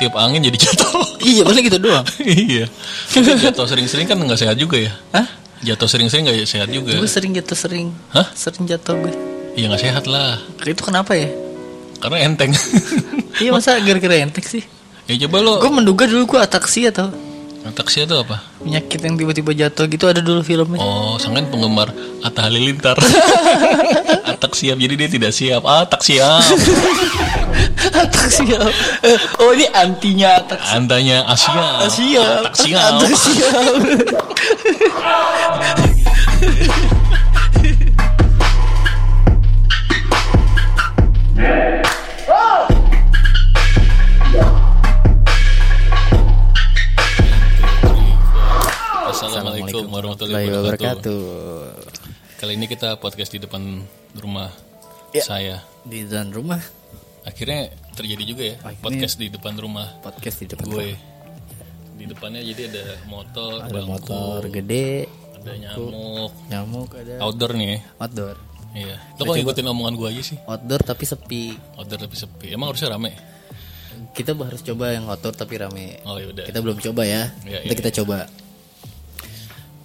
tiap angin jadi jatuh. Iya paling gitu doang. iya. Jatuh sering-sering kan nggak sehat juga ya. Hah? Jatuh sering-sering nggak sehat juga. Gue sering jatuh sering. Hah? Sering jatuh gue. Iya nggak sehat lah. Itu kenapa ya? Karena enteng. Iya masa gara-gara entek sih? ya coba lo. Gue menduga dulu gue ataksia tau Taksi itu apa? Penyakit yang tiba-tiba jatuh gitu ada dulu filmnya Oh, sangkan penggemar Atta Halilintar. Atak siap, jadi dia tidak siap. Ah, tak siap. Ataksia Eh, Oh ini antinya ataksia Antanya Asia. Asia Tak siap. Ataksia Assalamualaikum warahmatullahi wabarakatuh. Kali ini kita podcast di depan rumah Ya. saya. Di dalam rumah Akhirnya terjadi juga ya Akhirnya- podcast di depan rumah Podcast di depan gue. Di depannya jadi ada motor, Ada bangku, motor gede ada nyamuk, Nyamuk ada outdoor nih. ya. Outdoor Iya. Lo kok ngikutin omongan gue aja sih? Outdoor tapi sepi Outdoor tapi sepi. Emang harusnya rame? Kita harus coba yang outdoor tapi rame Oh ya. Kita belum coba ya Iya, Nanti iya, kita coba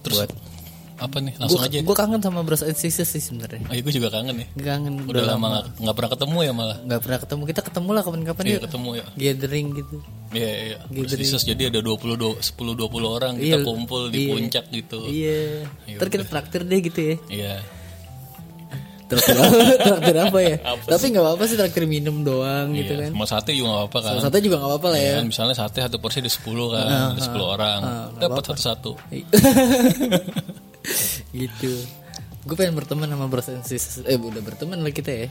Terus apa nih? Langsung aja. Gue kangen sama Bros and Sisters sih sebenarnya Oh, iya, gue juga kangen nih. Kangen Udah lama nggak nggak pernah ketemu ya malah. nggak pernah ketemu kita ketemu lah kapan-kapan Iya yuk ketemu ya. gathering gitu Iya iya. Terus dises, jadi ada 20 do, 10 20 orang kita Iya, kumpul di iya. puncak gitu. iya Ya ntar kita traktir deh gitu ya Iya. traktir apa, traktir apa ya Apa tapi nggak apa-apa sih traktir minum doang gitu Iya. kan Sama sate juga gak apa-apa kan. Salah satu juga nggak apa-apa lah Iya ya kan, misalnya sate satu porsi di 10 kan, ada 10 orang. Dapat satu-satu. gitu gue pengen berteman sama Bros and Sisters eh udah berteman lah kita ya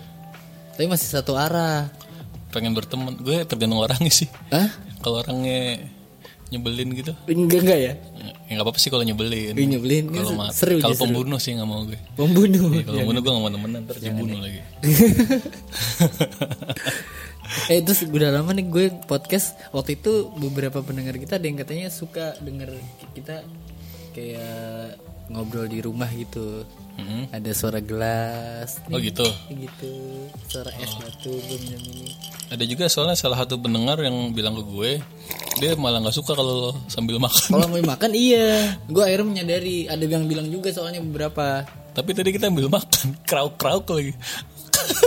tapi masih satu arah Pengen berteman. Gue tergantung orangnya sih. Hah? Kalau orangnya nyebelin gitu. enggak enggak ya Ya nggak apa-apa sih kalau nyebelin. Ini nyebelin Kalau ma- seru kalau seru. pembunuh sih nggak mau gue. pembunuh Iya, Kalau pembunuh gue nggak mau temenan, terus dibunuh lagi. eh terus udah lama nih gue podcast waktu itu beberapa pendengar kita ada yang katanya suka denger kita kayak ngobrol di rumah gitu Mm-mm. ada suara gelas Oh gitu. gitu suara es batu gue minum ini Ada juga soalnya salah satu pendengar yang bilang ke gue, dia malah nggak suka kalau sambil makan. kalau mau makan iya gue akhirnya menyadari ada yang bilang juga soalnya beberapa Tapi tadi kita ambil makan, krauk-krauk lagi.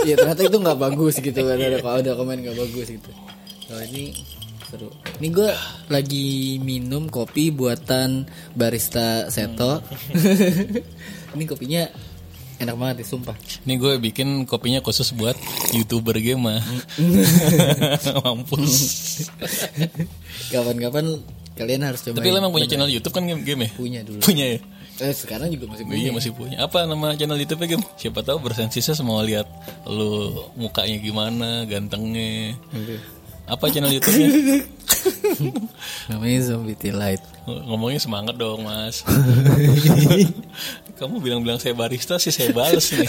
Iya ternyata itu nggak bagus gitu kan ada kalau ada komen nggak bagus gitu kalau ini seru ini gue lagi minum kopi buatan barista Seto ini kopinya enak banget ya sumpah Ini gue bikin kopinya khusus buat youtuber game mah. Mampus. kapan-kapan kalian harus coba Tapi lo emang punya channel YouTube kan game, game ya? punya dulu Punya ya? eh sekarang juga masih punya Iya masih punya. Apa nama channel YouTube-nya game? Siapa tahu bersensisnya semua lihat lu mukanya gimana, gantengnya. Apa channel YouTube-nya? namanya Zombie Light. Ngomongnya semangat dong mas. Kamu bilang-bilang saya barista sih saya bales nih.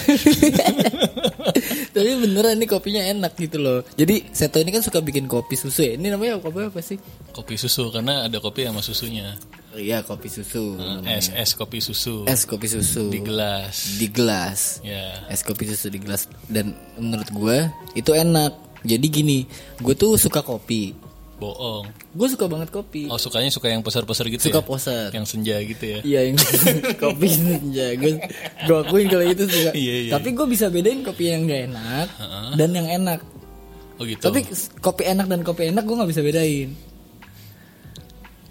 Tapi beneran nih kopinya enak gitu loh. Jadi Seto ini kan suka bikin kopi susu ya? Ini namanya kopi apa sih? Kopi susu karena ada kopi sama susunya. Iya kopi susu. Es es kopi susu. Es kopi susu. Di gelas. Di gelas. Ya. Es kopi susu di gelas. Dan menurut gue itu enak jadi gini gue tuh suka kopi. Bohong. Gue suka banget kopi. Oh sukanya suka yang poser-poser gitu suka ya? poser. Yang senja gitu ya? Iya yang kopi senja. Gue gue akuin kalau itu suka. Iya, iya. tapi gue bisa bedain kopi yang gak enak dan yang enak. Oh gitu. Tapi kopi enak dan kopi enak gue nggak bisa bedain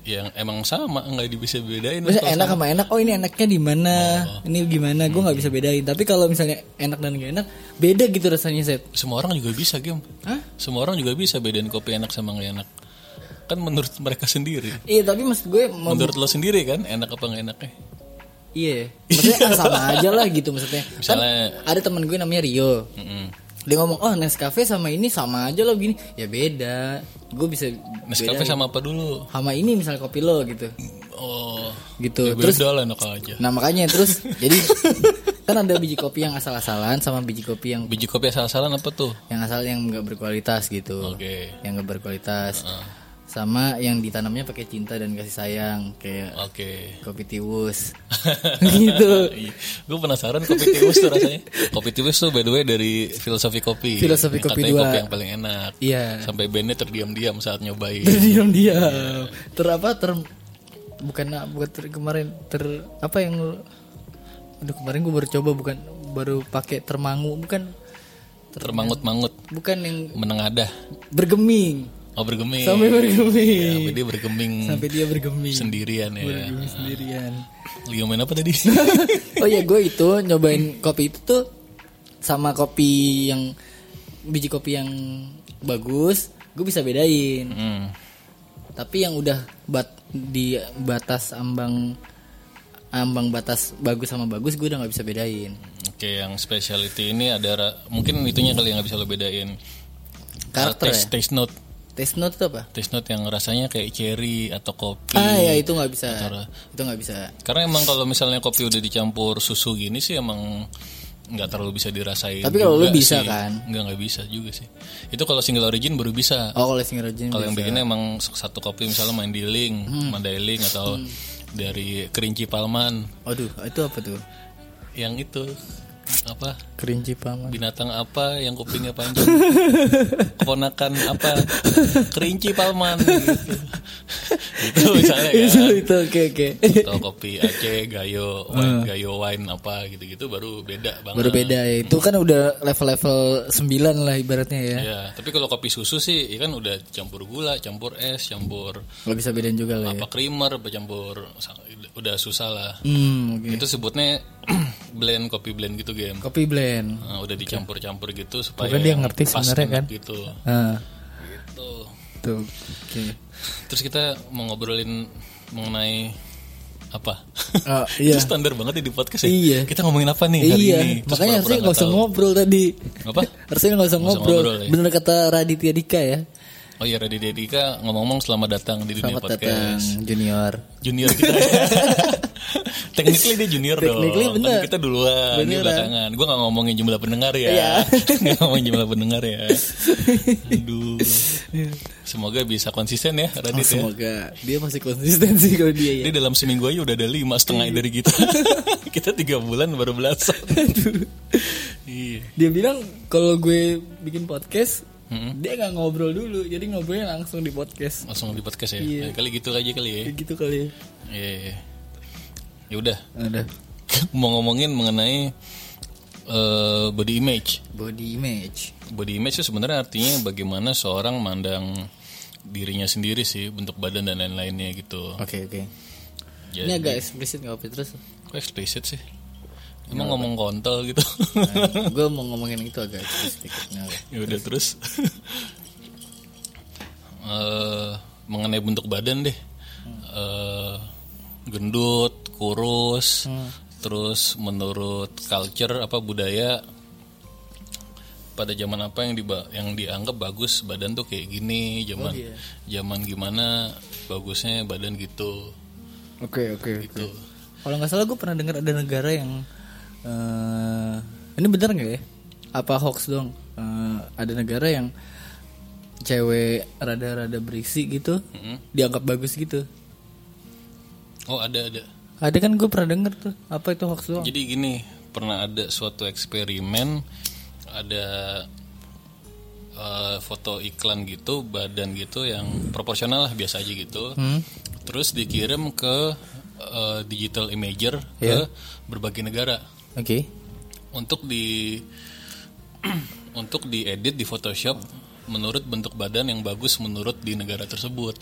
Yang emang sama nggak bisa bedain kalau enak sama enak oh ini enaknya di mana? Oh. ini gimana? Gue nggak bisa bedain. Tapi kalau misalnya enak dan gak enak beda gitu rasanya set Semua orang juga bisa game Hah? Semua orang juga bisa bedain kopi enak sama nggak enak. Kan menurut mereka sendiri. Iya tapi maksud gue Menurut lo sendiri kan enak apa nggak enaknya? Iya, maksudnya ah, sama aja lah gitu maksudnya. Misalnya- kan ada teman gue namanya Rio. Mm-mm. Dia ngomong, "Oh, Nescafe sama ini sama aja loh begini." Ya beda. Gue bisa Nescafe sama apa dulu sama ini misalnya kopi lo gitu. Oh Gitu. ya terus lah enak aja nah makanya terus jadi kan ada biji kopi yang asal-asalan sama biji kopi yang Biji kopi asal-asalan apa tuh? yang asal yang nggak berkualitas gitu. Oke Yang nggak berkualitas. Sama yang ditanamnya pakai cinta dan kasih sayang kayak Oke. kopi tiwus gitu gue penasaran kopi tiwus tuh rasanya. Kopi tiwus tuh by the way dari filosofi kopi. Filosofi Yang kopi dua. kopi yang paling enak. iya Sampai bandnya terdiam-diam saat nyobain. terdiam diam ter apa ter bukan bukan ter, kemarin ter apa yang aduh kemarin gue baru coba bukan baru pakai termangu bukan Termangut-mangut, bukan yang menengadah. bergeming Oh bergeming. sampai Ya, bergeming sampai dia bergeming sampai dia bergeming sendirian ya. bergeming sendirian Lagi main apa tadi? oh ya gue itu nyobain kopi itu tuh sama kopi yang biji kopi yang bagus gue bisa bedain hmm. tapi yang udah bat di batas ambang ambang batas bagus sama bagus gue udah nggak bisa bedain Oke, yang specialty ini ada mungkin itunya kali yang nggak bisa lo bedain. karakter taste, ya taste note, taste note itu apa taste note yang rasanya kayak cherry atau kopi. ah ya itu nggak bisa Antara- itu nggak bisa Karena emang kalau misalnya kopi udah dicampur susu gini sih emang nggak terlalu bisa dirasain. Tapi kalau lu bisa sih. kan? Nggak nggak bisa juga sih. Itu kalau single origin baru bisa. oh kalau single origin Kalau yang bikinnya emang satu kopi misalnya Mandailing, Hmm. Mandailing atau dari Kerinci Palman, aduh itu apa tuh yang itu apa? Kerinci paman. Binatang apa yang kupingnya panjang? Keponakan apa? Kerinci palman gitu. itu misalnya itu kan. Itu oke oke. Atau kopi Aceh gayo wine gayo wine apa gitu-gitu baru beda banget. Baru beda ya. Itu kan udah level-level 9 lah ibaratnya ya. Ya tapi kalau kopi susu sih ya kan udah campur gula campur es campur nggak bisa bedain juga lah ya. apa creamer apa campur udah susah lah. Hmm oke. Itu sebutnya blend kopi blend gitu game kopi blend Nah, udah dicampur-campur gitu supaya Pokoknya dia ngerti sebenarnya kan. gitu ah gitu tuh oke Terus kita mau ngobrolin mengenai apa? Oh, iya. Itu standar banget ya di podcast ya. Iya. Kita ngomongin apa nih hari iya ini? Terus makanya harusnya nggak nggak usah tahu. ngobrol tadi Apa? harusnya nggak usah ngobrol, ngobrol ya. bener kata Raditya Dika ya Oh iya Raditya Dika ngomong-ngomong selamat datang di dunia selamat datang podcast. junior Junior kita. Technically dia junior Technically dong. bener. Kan kita duluan, dia Beneran. belakangan. Gue gak ngomongin jumlah pendengar ya. Iya. Gak ngomongin jumlah pendengar ya. Aduh. Semoga bisa konsisten ya Oh, Radit ya. semoga dia masih konsisten sih kalau dia ya Dia dalam seminggu aja udah ada lima setengah dari kita. kita tiga bulan baru belasan. iya. dia bilang kalau gue bikin podcast Mm-mm. dia nggak ngobrol dulu jadi ngobrolnya langsung di podcast Langsung di podcast ya. Iya. Kali gitu aja kali ya. Gitu kali Iya. iya. Ya udah. ada Mau ngomongin mengenai eh, body image. body image Body image itu sebenarnya artinya bagaimana seorang mandang dirinya sendiri sih, bentuk badan dan lain-lainnya gitu. oke oke Jadi, ini agak eksplisit nggak apa terus kok explicit sih? Emang ngomong kontol gitu. Nah, gue mau ngomongin itu agak eksplisit dikit. Nah, ya udah terus. Eh mengenai bentuk badan deh. Eh, gendut kurus terus menurut culture apa budaya pada zaman apa yang diba yang dianggap bagus badan tuh kayak gini zaman iya. zaman gimana bagusnya badan gitu. Oke oke oke. Gitu. Kalau nggak salah gue pernah dengar ada negara yang eh ini bener nggak ya apa hoax dong Eh, ada negara yang cewek rada-rada berisi gitu Mm-mm. dianggap bagus gitu oh ada ada ada kan gue pernah denger tuh apa itu hoax doang Jadi gini, pernah ada suatu eksperimen, ada eh, foto iklan gitu, badan gitu yang proporsional lah biasa aja gitu. Hmm? Terus dikirim ke digital imager Iya. ke berbagai negara oke untuk di untuk diedit di Photoshop menurut bentuk badan yang bagus menurut di negara tersebut.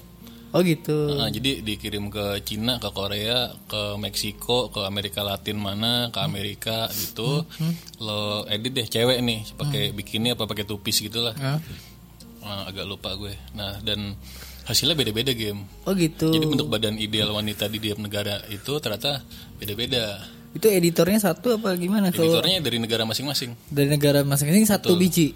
oh gitu Nah, jadi dikirim ke Cina, ke Korea, ke Meksiko, ke Amerika Latin mana, ke Amerika gitu. Lo edit deh cewek nih, pakai bikini apa pakai tupis gitulah. Hah? Nah, agak lupa gue. Nah, dan hasilnya beda-beda game. oh gitu Jadi bentuk badan ideal wanita di tiap negara itu ternyata beda-beda. Itu editornya satu apa gimana Editornya dari negara masing-masing. dari negara masing-masing satu biji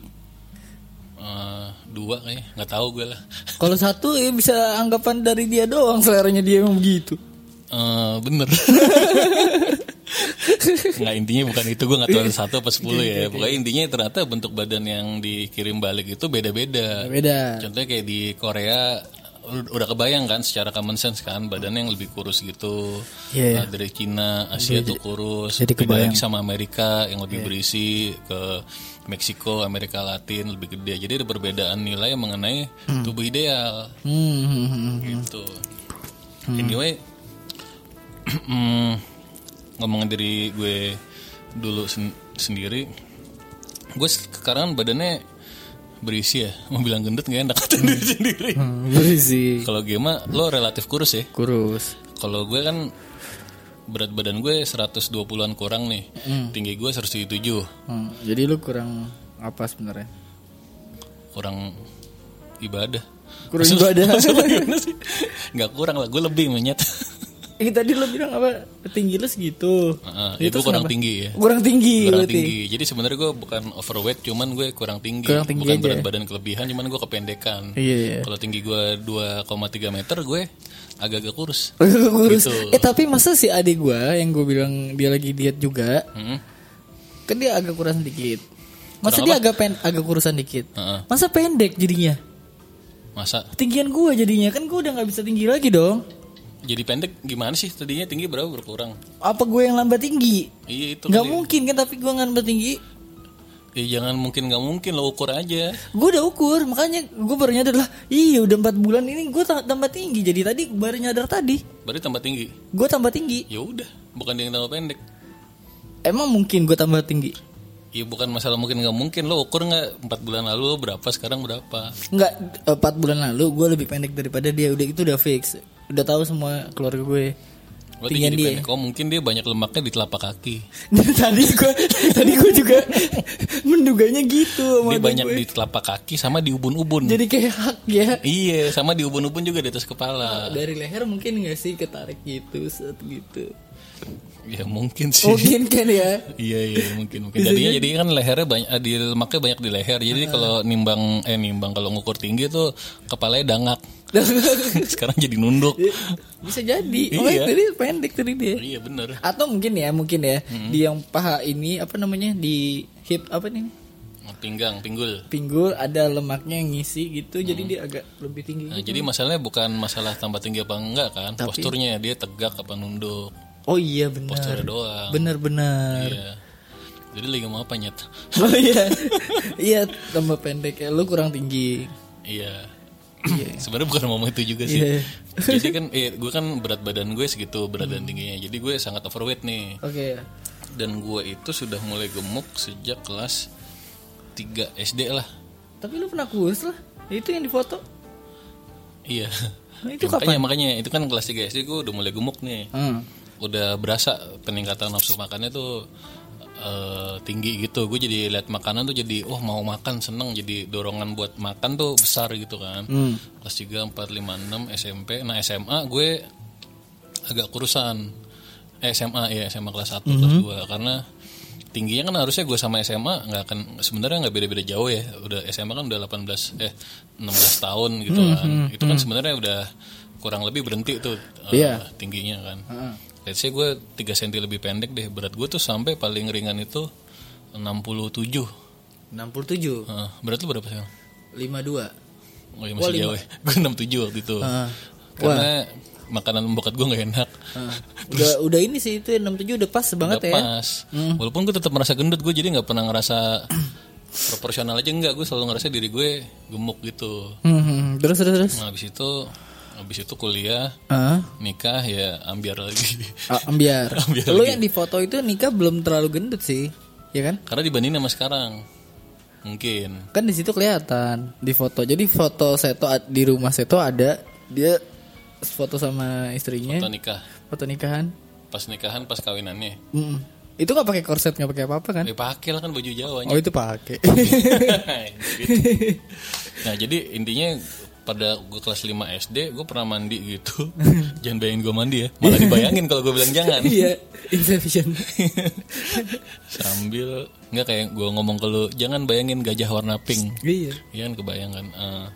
Eh, dua kayaknya, nggak tahu gue lah. kalau satu ya bisa anggapan dari dia doang seleranya dia emang begitu Eh, bener. nggak intinya bukan itu gue nggak tahu ada satu apa sepuluh ya. Pokoknya intinya ternyata bentuk badan yang dikirim balik itu beda-beda. beda Contohnya kayak di Korea udah kebayang kan secara common sense kan badannya yang lebih kurus gitu Iya, iya. Nah, dari Cina Asia tuh kurus jadi beda kebayang. Iya. lagi sama Amerika yang lebih berisi ke Meksiko Amerika Latin lebih gede jadi ada perbedaan nilai mengenai tubuh ideal Hmm, hmm, hmm, hmm. gitu anyway mm, ngomongin dari gue dulu sen- sendiri gue sekarang badannya berisi ya. Mau bilang gendut gak enak? Kata diri sendiri. Hmm, berisi. Kalau Gema lo relatif kurus ya? Kurus. Kalau gue kan berat badan gue 120-an kurang nih. Tinggi gue 107 Hmm, jadi lu kurang apa sebenarnya? Kurang ibadah. Kurang ibadah? Nggak kurang lah, gue lebih menyet. Eh tadi lu bilang apa? Tinggi lu segitu. Heeh, Itu itu kurang kenapa? tinggi ya. Kurang tinggi Kurang berarti. tinggi. Jadi sebenarnya gue bukan overweight, cuman gue kurang tinggi. Kurang tinggi bukan aja. berat badan kelebihan, cuman gue kependekan. Iya, iya. Kalau tinggi gue 2,3 meter, gue agak-agak kurus. kurus. Gitu. Eh tapi masa si adik gua yang gue bilang dia lagi diet juga, Hmm. kan dia agak kurang sedikit. Masa Kurang dia agak pen agak kurusan dikit. Heeh. Masa pendek jadinya? Masa Tinggian gua jadinya kan gua udah nggak bisa tinggi lagi dong. Jadi pendek gimana sih? Tadinya tinggi berapa berkurang? Apa gue yang lambat tinggi? Iya itu. Nggak kali. mungkin kan tapi nggak lambat tinggi. Ya, jangan mungkin nggak mungkin lo ukur aja. Gue udah ukur makanya gue baru nyadar lah. Iya udah 4 bulan ini gue tambah tinggi. Jadi tadi baru nyadar tadi. Berarti tambah tinggi. Gue tambah tinggi. Ya udah, bukan dia yang tambah pendek. Emang mungkin gue tambah tinggi? Ya bukan masalah mungkin nggak mungkin lo ukur nggak empat bulan lalu lo berapa sekarang berapa Enggak, 4 bulan lalu gue lebih pendek daripada dia. Udah itu udah fix. Udah tahu semua keluarga gue. Berarti Tinggian dia. pendek. Oh mungkin dia banyak lemaknya di telapak kaki. tadi gue tadi gue juga menduganya gitu Dia banyak gue. di telapak kaki sama di ubun-ubun. Jadi kayak hak ya. Iya, sama di ubun-ubun juga di atas kepala. Dari leher mungkin gak sih ketarik gitu set gitu. Ya mungkin sih. Mungkin kan ya. Iya iya mungkin mungkin. Jadinya jadi kan lehernya banyak di lemaknya banyak di leher. Jadi Ah. kalau nimbang eh nimbang kalau ngukur tinggi tuh kepalanya dangak. Sekarang jadi nunduk. Bisa jadi. Iya. Oh, tadi pendek tadi dia. Iya bener. Atau mungkin ya, mungkin ya di yang paha ini apa namanya di hip apa nih? Pinggang, pinggul. Pinggul ada lemaknya yang ngisi gitu, jadi dia agak lebih tinggi. Nah, gitu. jadi masalahnya bukan masalah tambah tinggi apa enggak kan, Tapi- posturnya dia tegak apa nunduk, Oh iya benar. posturnya doang. Benar-benar. Iya. Jadi lagi mau apa nyet? Oh iya. iya, tambah pendek ya. Lu kurang tinggi. Iya. Sebenarnya bukan ngomong itu juga sih. Iya. Jadi kan, eh, gue kan berat badan gue segitu berat dan tingginya. Jadi gue sangat overweight nih. Oke. Dan gue itu sudah mulai gemuk sejak kelas 3 SD lah. Tapi lu pernah kurus lah. Itu yang difoto. Iya. Nah, itu makanya makanya itu kan kelas 3 SD gue udah mulai gemuk nih. Hmm. Udah berasa peningkatan nafsu makannya tuh eh, tinggi gitu. Gue jadi lihat makanan tuh jadi oh mau makan seneng jadi dorongan buat makan tuh besar gitu kan. Hmm. Kelas 3 4 5 6 SMP. Nah, SMA gue agak kurusan. Eh, SMA ya, SMA kelas 1 kelas 2 karena tingginya kan harusnya gue sama SMA nggak akan sebenarnya nggak beda-beda jauh ya udah SMA kan udah 18 eh 16 tahun gitu kan itu kan sebenarnya udah kurang lebih berhenti tuh eh, Iya. tingginya kan Heeh. Let's say gue 3 cm lebih pendek deh berat gue tuh sampai paling ringan itu 67 67. Heeh, berat lu berapa sekarang? 52. Oh iya masih jauh ya gue 67 waktu itu Heeh. karena makanan bokap gue nggak enak Heeh. Udah udah ini sih itu 67 udah pas banget Udah ya. pas walaupun gue tetap merasa gendut gue jadi nggak pernah ngerasa proporsional aja enggak gue selalu ngerasa diri gue gemuk gitu Hmm, hmm. Terus terus terus. nah habis itu habis itu kuliah Heeh. nikah ya ambiar lagi Ah, ambiar. Ambiar Lu lagi. yang di foto itu nikah belum terlalu gendut sih. Ya kan? karena dibandingin sama sekarang mungkin Kan di situ kelihatan di foto. Jadi foto Seto di rumah Seto ada dia foto sama istrinya, atau nikah foto nikahan. pas nikahan pas kawinannya Mm. Itu nggak pakai korset nggak pakai apa-apa kan? ya pakai lah kan baju Jawa Oh itu pakai. nah jadi intinya pada gue kelas 5 SD gue pernah mandi gitu jangan bayangin gue mandi ya malah dibayangin kalau gue bilang jangan Iya, Inception. sambil nggak kayak gue ngomong ke lu jangan bayangin gajah warna pink iya. Iya kan kebayangan Eh,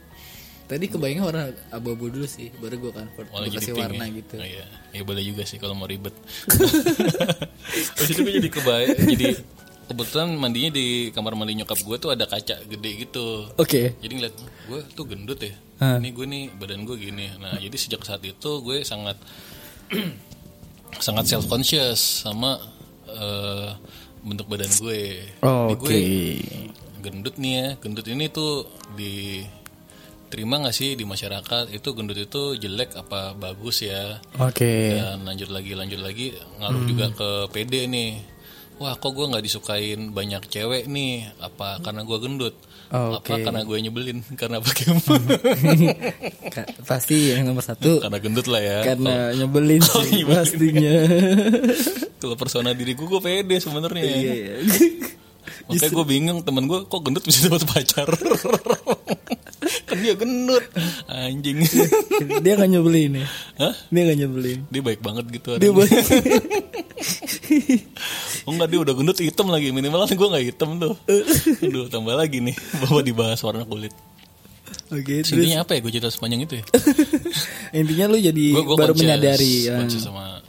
Tadi kebayangnya warna abu-abu dulu sih, baru gue kan kasih pink warna ya. gitu. Oh, iya. ya boleh juga sih kalau mau ribet terus itu gue jadi kebayang jadi kebetulan mandinya di kamar mandi nyokap gue tuh ada kaca gede gitu. Oke. jadi ngeliat gue tuh gendut ya. Hah. ini gue nih badan gue gini. Nah jadi sejak saat itu gue sangat sangat self conscious sama eh, bentuk badan gue Oke. gue gendut nih ya. Gendut ini tuh di terima nggak sih di masyarakat? Itu gendut itu jelek apa bagus ya? Oke. dan lanjut lagi lanjut lagi ngaruh juga ke PD nih wah kok gue nggak disukain banyak cewek nih? Apa karena gue gendut? Apa Oke. karena gue nyebelin? Karena pakai Ka- Pasti yang nomor satu karena gendut lah ya. karena nyebelin sih nyebelin. pastinya. kalau persona diri gue gue pede sebenarnya. Iya iya. makanya gue bingung temen gue kok gendut bisa dapat pacar kan dia gendut anjing Dia nggak nyebelin ya. Hah? Dia nggak nyebelin. dia baik banget gitu Dia baik. Oh enggak dia udah gendut hitam lagi minimal kan gue nggak hitam tuh aduh tambah lagi nih bahwa dibahas warna kulit Oke. Terus intinya apa ya gue cerita sepanjang itu ya intinya lu jadi gue gue baru menyadari. ya. conscious sama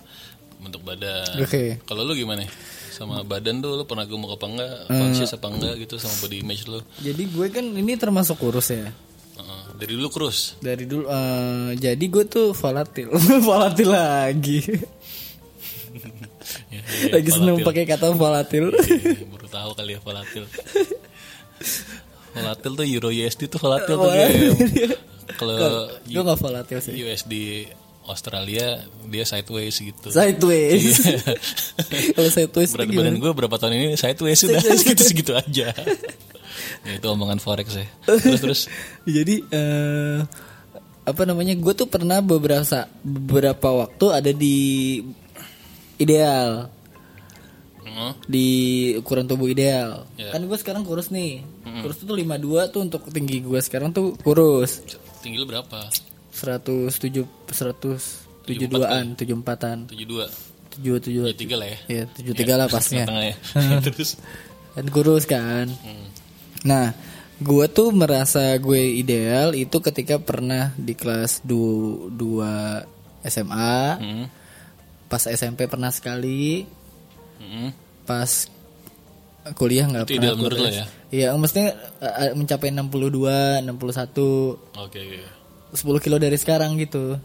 bentuk badan Oke. kalau lu gimana sama badan tuh lu pernah gemuk apa enggak Eh. conscious apa enggak gitu sama body image lu Jadi gue kan ini termasuk kurus ya. Dari dulu kurus Dari dulu eh, jadi gue tuh volatil. volatil lagi. Ya, iya, lagi seneng volatil. pakai kata volatil. Iya, baru tahu kali ya volatil volatil tuh euro USD tuh volatil tuh kayak kalau gue gak volatil sih. USD Australia dia sideways gitu Sideways. Kalau sideways berat badan gue berapa tahun ini sideways sudah segitu segitu aja ya, itu omongan forex ya terus terus Jadi eh apa namanya? Gue tuh pernah beberapa beberapa waktu ada di ideal Heeh. di ukuran tubuh ideal. Ya. Kan gue sekarang kurus nih. Kurus tuh 52 tuh untuk tinggi gue sekarang tuh kurus. tinggi lu berapa 107 172-an, 74-an. 72 77 ya tiga lah ya Ya, 73 lah pasnya. ya terus Kan kurus kan. Hmm. Nah, gue tuh merasa gue ideal itu ketika pernah di kelas 2 SMA, hmm. pas SMP pernah sekali, Hmm. pas kuliah nggak Itu pernah. ideal menurut lo ya? Iya, maksudnya mencapai 62, 61, oke oke 10 kilo dari sekarang gitu.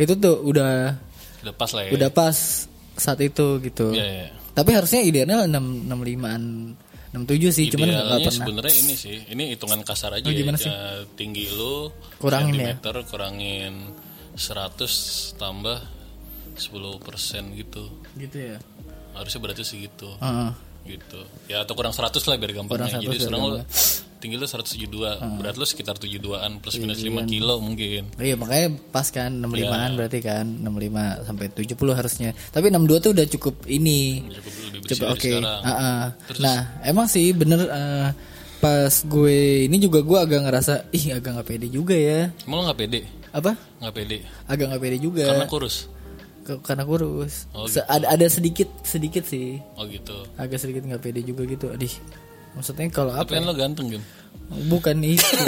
Itu tuh udah udah pas lah ya udah pas saat itu gitu. Iya, iya. Tapi harusnya idealnya 6 65-an 67 sih, cuman nggak pernah. sebenarnya ini sih, ini hitungan kasar aja Oh, ya. gimana sih? Ya, tinggi lu Kurangin ya? kurangin 100 tambah 10% gitu. Gitu ya. Harusnya berarti segitu. Heeh. Gitu. Ya atau kurang 100 lah biar gampangnya. Kurang 100 Jadi biar sekarang lu tinggi lu 172, berat lu sekitar 72-an plus minus 5 kilo mungkin. Iya makanya pas kan 65-an berarti kan 65 sampai 70 harusnya. Tapi 62 tuh udah cukup ini. Cukup lebih dari oke. sekarang. Ah-ah. Nah, emang sih bener eh, pas gue ini juga gue agak ngerasa ih agak nggak pede juga ya. Emang lu gak pede? Apa? Gak pede? Agak nggak pede juga. Karena kurus? Karena kurus. Oh, Se- ada ada sedikit sedikit sih. Oh gitu. Agak sedikit nggak pede juga gitu. Adih. Maksudnya kalau Tapi apa? kan ya? lo ganteng kan? Bukan itu.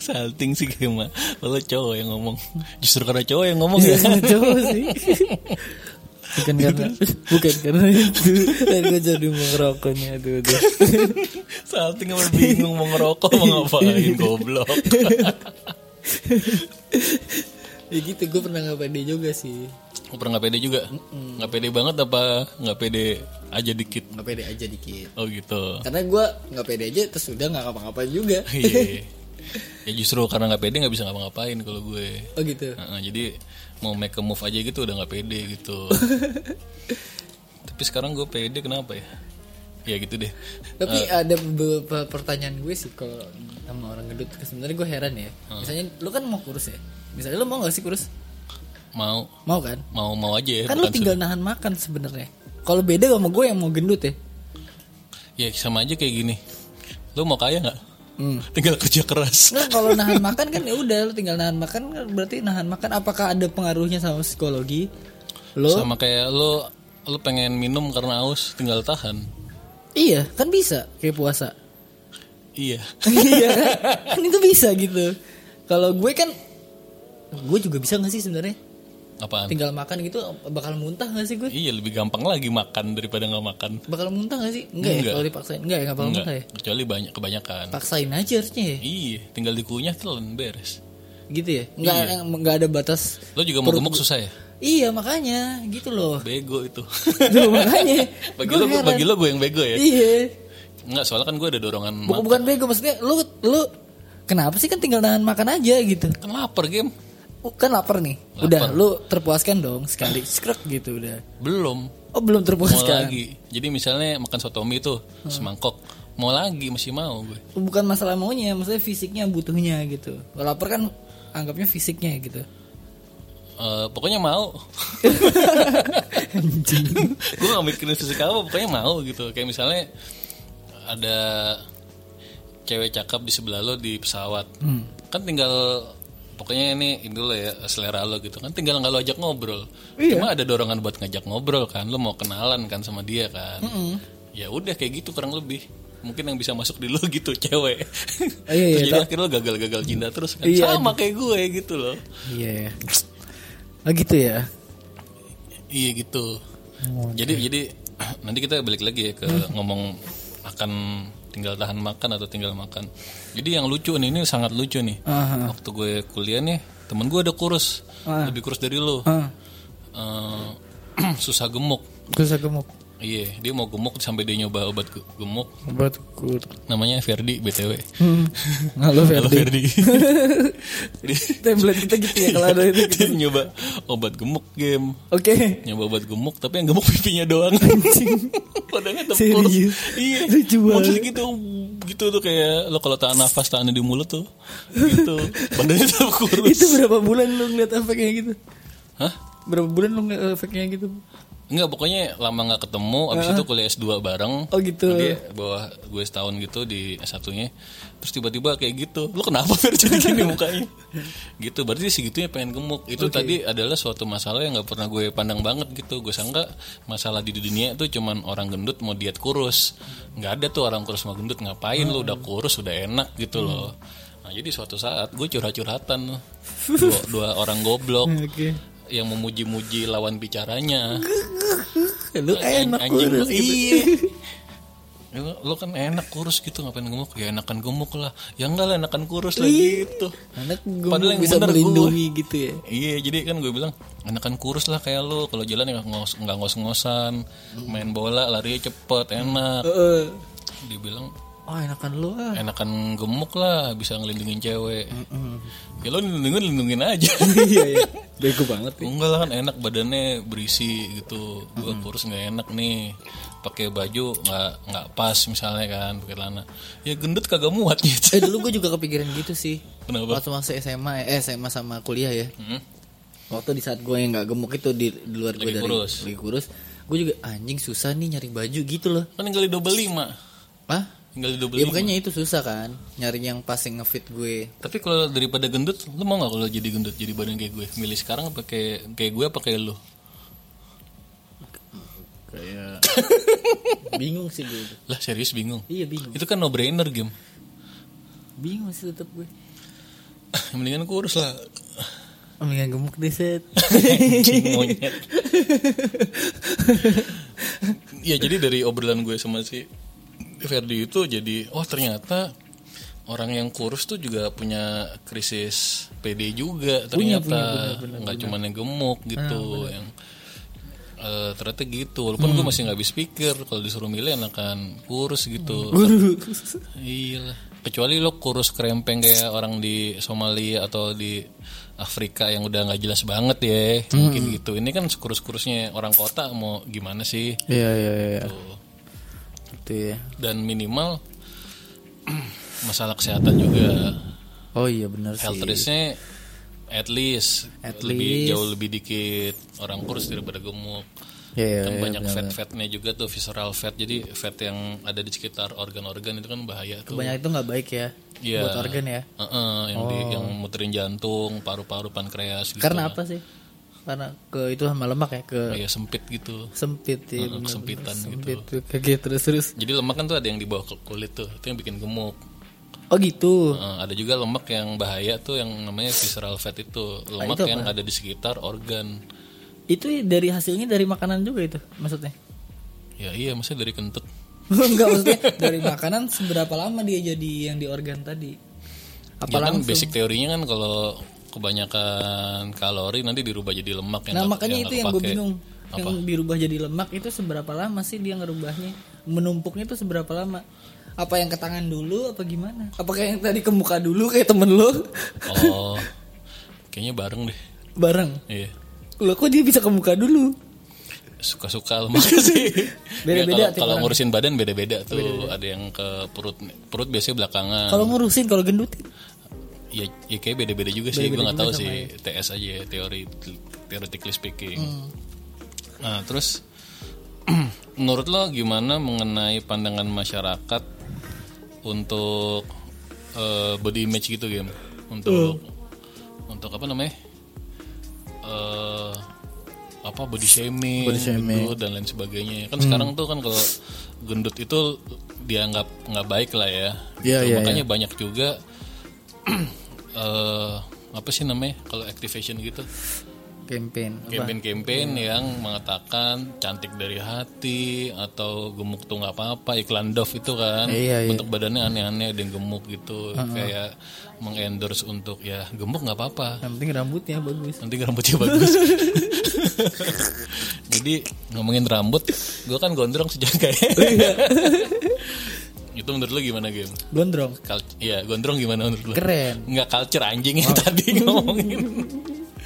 Salting sih kayak mah. Lo cowok yang ngomong. Justru karena cowok yang ngomong ya. Cowok sih. Bukan karena bukan karena itu. Dan gue jadi mau ngerokoknya tuh. Salting apa bingung mau ngerokok mau ngapain goblok. ya gitu gue pernah nggak pede juga sih. Lo pernah gak pede juga? Gak pede banget apa gak pede aja dikit? Nggak pede aja dikit. Oh gitu. Karena gue nggak pede aja terus udah nggak ngapa-ngapain juga. Iya. ya justru karena gak pede gak bisa ngapa-ngapain kalau gue. Oh gitu. Nah, jadi mau make a move aja gitu udah gak pede gitu. Tapi sekarang gue pede kenapa ya? Ya gitu deh. Tapi ada beberapa pertanyaan gue sih kalau sama orang gendut. Sebenarnya gue heran ya. Misalnya lu kan mau kurus ya. Misalnya lu mau gak sih kurus? Mau Mau kan? mau mau aja ya. Kan lu tinggal nahan makan sebenarnya. Kalau beda sama gue yang mau gendut ya. Ya sama aja kayak gini. Lu mau kaya nggak? Hmm. Tinggal kerja keras. Nah, kalau nahan makan kan ya udah lu tinggal nahan makan kan berarti nahan makan apakah ada pengaruhnya sama psikologi? Lo Sama kayak lu lu pengen minum karena haus, tinggal tahan. iya kan bisa kayak puasa. Iya. Iya kan itu bisa gitu. Kalau gue kan gue juga bisa gak sih sebenarnya? Apaan? Tinggal makan gitu bakal muntah gak sih gue? Iya lebih gampang lagi makan daripada nggak makan. Bakal muntah gak sih? Enggak, ya Enggak. kalau dipaksain. Enggak ya nggak bakal Enggak, muntah ya? Kecuali banyak kebanyakan. Paksain aja harusnya ya? Iya tinggal dikunyah telan beres. Gitu ya? Nggak Iya. nggak ada batas lo juga mau gemuk susah ya? Iya makanya gitu loh. Bego itu. Tuh, makanya. Bagi lo heran. bagi lo gue yang bego ya? Iya. Enggak, soalnya kan gue ada dorongan bukan bukan bego maksudnya lu lu kenapa sih kan tinggal nahan makan aja gitu? Kan lapar game. Oh, kan lapar nih udah lu terpuaskan dong sekali skrek gitu udah Belum. oh belum Mau terpuaskan lagi. Jadi misalnya makan soto mie tuh semangkok. Mau lagi masih mau gue. bukan masalah maunya maksudnya fisiknya butuhnya gitu kalau lapar kan anggapnya fisiknya gitu Eh, pokoknya mau. gue gak mikirin fisik apa, pokoknya mau gitu. Kayak misalnya ada cewek cakep di sebelah lo di pesawat. Kan tinggal pokoknya ini dulu ya selera lo gitu kan. Tinggal nggak lo ajak ngobrol. Cuma ada dorongan buat ngajak ngobrol kan. Lo mau kenalan kan sama dia kan. Ya udah kayak gitu kurang lebih. Mungkin yang bisa masuk di lo gitu cewek. Oh, iya, iya, Terus jadi tak- akhirnya lo gagal-gagal cinta terus kan. Iya, sama kayak gue gitu loh. Iya oh gitu ya? Iya gitu. Jadi jadi nanti kita balik lagi ya ke ngomong akan tinggal tahan makan atau tinggal makan. Jadi yang lucu nih ini sangat lucu nih. Aha. Waktu gue kuliah nih temen gue ada kurus, Ah. lebih kurus dari lo. ah Eh, susah gemuk. terus gemuk Iya, dia mau gemuk sampai dia nyoba obat ge- gemuk. obat kur Namanya Ferdi BTW. hmm. halo Halo Ferdi Ferdi. Jadi template kita gitu ya kalau ada itu dia nyoba obat gemuk game. oke. Nyoba obat gemuk tapi yang gemuk pipinya doang. Padahal tetap kurus iya. Lucu banget. maksudnya gitu gitu tuh kayak lo kalau tahan nafas tahan di mulut tuh gitu. Badannya tetap kurus itu berapa bulan lu ngeliat efeknya gitu? Hah? Berapa bulan lu ngeliat efeknya gitu Enggak pokoknya lama nggak ketemu abis itu kuliah S2 bareng. Oh, gitu. dia bawah gue setahun gitu di S1 nya terus tiba-tiba kayak gitu. Lo kenapa Fer jadi gini mukanya? Gitu berarti segitunya pengen gemuk. Itu tadi adalah suatu masalah yang nggak pernah gue pandang banget gitu. Gue sangka masalah di dunia itu cuman orang gendut mau diet kurus. Nggak ada tuh orang kurus mau gendut. Ngapain lo udah kurus udah enak gitu loh. Nah jadi suatu saat gue curhat-curhatan dua, dua orang goblok oke. yang memuji-muji lawan bicaranya lu enak anjing kurus lu, gitu. iya Ya, lo kan enak kurus gitu ngapain gemuk? Ya enakan gemuk lah. Ya enggak lah enakan kurus lah gitu. anak gue Padahal yang bisa bener melindungi gitu ya. Iya jadi kan gue bilang enakan kurus lah kayak lo kalau jalan ya nggak ngos nggak ngos-ngosan main bola larinya cepet enak. Heeh. dia bilang oh enakan lu ah enakan gemuk lah bisa ngelindungin cewek ya lo lindungin lindungin aja iya iya bego banget ya. Enggak lah kan enak badannya berisi gitu. Gua kurus nggak enak nih. Pakai baju nggak nggak pas misalnya kan pakai celana. Ya gendut kagak muat gitu. eh dulu gue juga kepikiran gitu sih Kenapa? waktu masuk SMA eh SMA sama kuliah ya Hmm? waktu di saat gue yang nggak gemuk itu di, di luar gue dari kurus. lagi kurus gue juga anjing susah nih nyari baju gitu loh Kan tinggal di double lima. Hah? Tinggal di double Ya makanya itu susah kan nyari yang pas yang ngefit gue. Tapi kalau daripada gendut, lu mau nggak kalau jadi gendut jadi badan kayak gue? Milih sekarang apa kayak kayak gue apa kayak lu? Kayak bingung sih gue. Lah serius bingung. Iya bingung. Itu kan no brainer game. Bingung sih tetap gue. Mendingan kurus lah. Mendingan gemuk deh set. Monyet. ya jadi dari obrolan gue sama si Ferdi itu jadi oh ternyata orang yang kurus tuh juga punya krisis PD juga ternyata. nggak cuma yang gemuk gitu yang eh, ternyata gitu. Walaupun gue masih nggak habis pikir kalau disuruh milih enakan kurus gitu. Iya. Lah. kecuali lo kurus kerempeng kayak orang di Somalia atau di Afrika yang udah nggak jelas banget ya mungkin gitu. Ini kan kurus-kurusnya orang kota mau gimana sih? Iya iya iya. Tuh. Itu ya. dan minimal masalah kesehatan juga Oh iya benar sih. health risknya at least At lebih least. jauh lebih dikit orang kurus daripada gemuk Iya iya. kan iya, banyak benar. fat-fatnya juga tuh visceral fat jadi fat yang ada di sekitar organ-organ itu kan bahaya tuh Banyak itu nggak baik ya. Iya. Buat organ ya. Heeh, yang di yang muterin jantung paru-paru pankreas gitu Karena apa sih? Karena ke itu sama lemak ya ke kayak sempit gitu sempit ya. Heeh, benar-benar. kesempitan Sempit gitu tuh kayak terus terus. jadi lemak kan tuh ada yang di bawah kulit tuh itu yang bikin gemuk Oh gitu. Eh, ada juga lemak yang bahaya tuh yang namanya visceral fat itu lemak itu yang ada di sekitar organ Itu dari hasilnya dari makanan juga itu maksudnya? ya iya maksudnya dari kentut Enggak maksudnya dari makanan seberapa lama dia jadi yang di organ tadi? Apa ya kan langsung? basic teorinya kan kalau kebanyakan kalori nanti dirubah jadi lemak yang Nah nggak- makanya yang itu yang gue bingung. Yang dirubah jadi lemak itu seberapa lama sih dia ngerubahnya? Menumpuknya itu seberapa lama? Apa yang ke tangan dulu apa gimana? Apakah yang tadi ke muka dulu kayak temen lo? oh kayaknya bareng deh Bareng. iya Lo kok dia bisa ke muka dulu? suka-suka lemak sih Beda-beda Ya, kalau ngurusin badan beda-beda tuh ada yang ke perut perut biasanya belakangan Kalau ngurusin kalau gendutin. Ya, ya kayak beda-beda juga sih gue nggak tahu sih TS aja ya, teori theoretically speaking Hmm. nah terus menurut lo gimana mengenai pandangan masyarakat untuk eh, body image gitu game untuk Hmm. untuk apa namanya eh apa body shaming, Body shaming. gendut dan lain sebagainya kan sekarang tuh kan kalau gendut itu dianggap nggak baik lah ya Iya, Gitu. iya, makanya banyak juga eh apa sih namanya? Kalau activation gitu. Campaign. Apa? campaign-campaign yang mengatakan cantik dari hati atau gemuk tuh nggak apa-apa iklan Dove itu kan. Iya, iya. bentuk badannya aneh-aneh ada yang gemuk gitu. Kayak mengendorse untuk ya gemuk nggak apa-apa. Yang penting rambutnya bagus. nanti rambutnya bagus. Jadi ngomongin rambut gue kan gondrong sejak kayak itu menurut lu gimana game Gondrong. Kal ya gondrong gimana menurut lu Keren. nggak culture anjing yang tadi ngomongin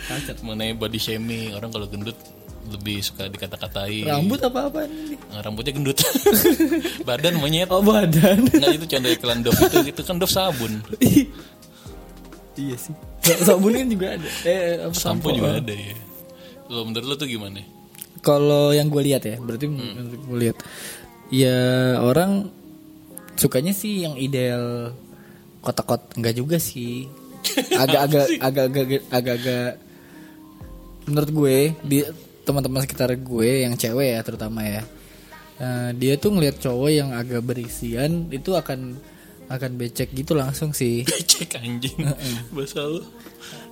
Culture. mengenai body shaming orang kalau gendut lebih suka dikata-katai Rambut apa apa ini? Nah, rambutnya gendut badan monyet Oh badan. nggak itu contoh iklan Dove itu itu kan Dove sabun iya sih. Sabunnya juga ada. Eh apa sampo juga ada ya lo menurut lo tuh gimana Kalau yang gue lihat ya, berarti Hmm. gue lihat, ya orang sukanya sih yang ideal kotak-kotak enggak juga sih. Agak-agak agak-agak agak-agak menurut gue di teman-teman sekitar gue yang cewek ya terutama ya. eh, dia tuh ngelihat cowok yang agak berisian itu akan akan becek gitu langsung sih. cek anjing bahasa lo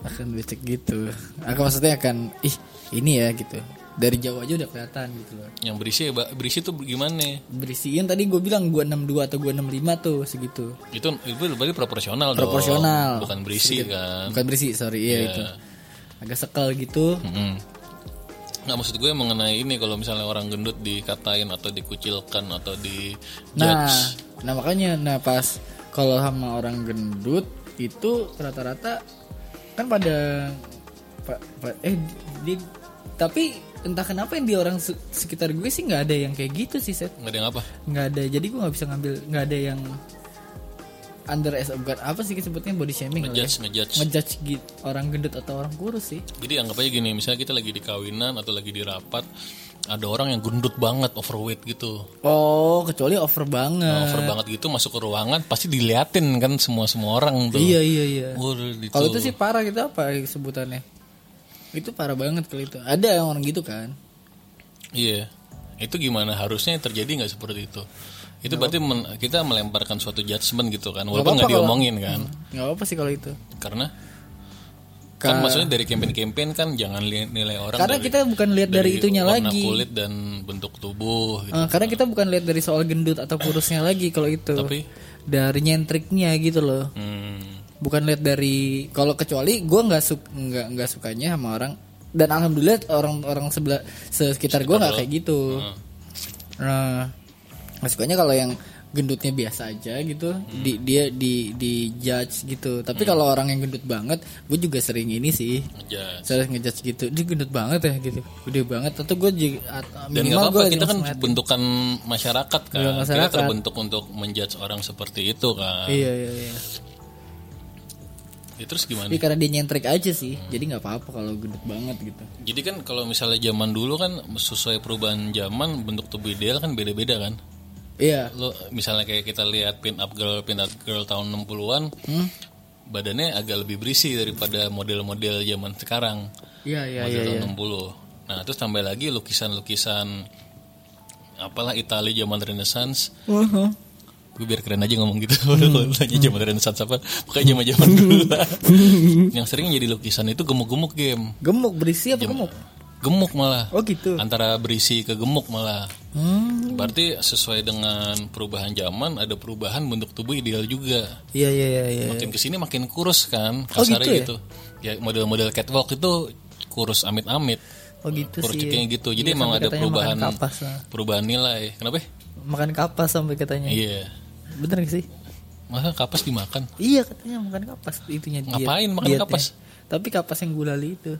akan becek gitu. Akan maksudnya akan ih ini ya gitu. Dari jauh aja udah kelihatan gitu loh. yang berisi ya, berisi tuh gimana? Berisiin tadi gue bilang gue 62 atau gue 65 tuh segitu. Itu itu berarti proporsional, proporsional. Dong bukan berisi kan? Bukan berisi sorry. Iya itu. Agak sekal gitu. Mm-mm. Nggak maksud gue mengenai ini kalau misalnya orang gendut dikatain atau dikucilkan atau di nah judge. nah makanya nah pas kalau sama orang gendut itu rata-rata kan pada pa- pa- eh di, tapi entah kenapa yang di orang se- sekitar gue sih nggak ada yang kayak gitu sih set nggak ada yang apa? Nggak ada. Jadi gue nggak bisa ngambil nggak ada yang under as bukan apa sih disebutnya? Body shaming kali ya? ngejudge ngejudge. Ngejudge gitu orang gendut atau orang kurus sih. Jadi anggap aja gini misalnya kita lagi di kawinan atau lagi di rapat ada orang yang gendut banget overweight gitu. Oh kecuali over banget. Nah, over banget gitu masuk ke ruangan pasti diliatin kan semua semua orang tuh. Iya iya iya. Waduh, gitu. kalau itu sih parah gitu apa sebutannya itu parah banget kalau itu. Ada yang orang gitu kan? Iya. Itu gimana? Harusnya terjadi nggak seperti itu? Itu berarti men- kita melemparkan suatu judgement gitu kan, walaupun nggak diomongin kan, nggak apa sih kalau itu. Karena? Kan maksudnya dari campaign-campaign kan jangan li- nilai orang karena dari, kita bukan lihat dari, itunya warna lagi. kulit dan bentuk tubuh gitu. Eh, karena kita bukan lihat dari soal gendut atau kurusnya lagi kalau itu. Tapi? Dari nyentriknya gitu loh. Hmm, bukan lihat dari kalau kecuali gue nggak su nggak nggak sukanya sama orang. Dan alhamdulillah orang-orang sebelah sekitar gue nggak kayak gitu. Hmm. nah nggak sukanya kalau yang gendutnya biasa aja gitu. Di dia di di judge gitu. Tapi kalau orang yang gendut banget gue juga sering ini sih. Sering ngejudge gitu. Dia gendut banget ya gitu. Gede banget. Atau gue juga Dan minimal apa-apa gue kita kan bentukan masyarakat kan, Iya, masyarakat. kita terbentuk untuk menjudge orang seperti itu kan. iya iya iya Ya, terus gimana? tapi karena dia nyentrik aja sih jadi nggak apa-apa kalau gendut banget gitu Jadi kan kalau misalnya zaman dulu kan sesuai perubahan zaman bentuk tubuh ideal kan beda-beda kan. iya Lo misalnya kayak kita lihat pin up girl, pin up girl tahun 60-an, Hmm? badannya agak lebih berisi daripada model-model zaman sekarang. iya iya model iya tahun 60. Nah, terus tambah lagi lukisan-lukisan apalah Italia zaman Renaissance Uh-huh. Gue biar keren aja ngomong gitu kalau tanya zaman renaissance apa pokoknya zaman zaman dulu lah yang sering jadi lukisan itu gemuk-gemuk game Gemuk berisi apa gemuk? gemuk malah Oh gitu. antara berisi ke gemuk malah Hmm. berarti sesuai dengan perubahan zaman ada perubahan bentuk tubuh ideal juga Iya iya iya iya. makin ke sini makin kurus kan Oh, kasarnya gitu ya? gitu ya model-model catwalk itu kurus amit-amit Oh gitu kurus sih. kayak gitu jadi Iya, emang ada perubahan kapas lah. perubahan nilai kenapa Makan kapas sampai katanya. iya Bener gak sih? masa kapas dimakan Iya katanya makan kapas itunya diet. Ngapain makan dietnya. kapas? Tapi kapas yang gulali itu.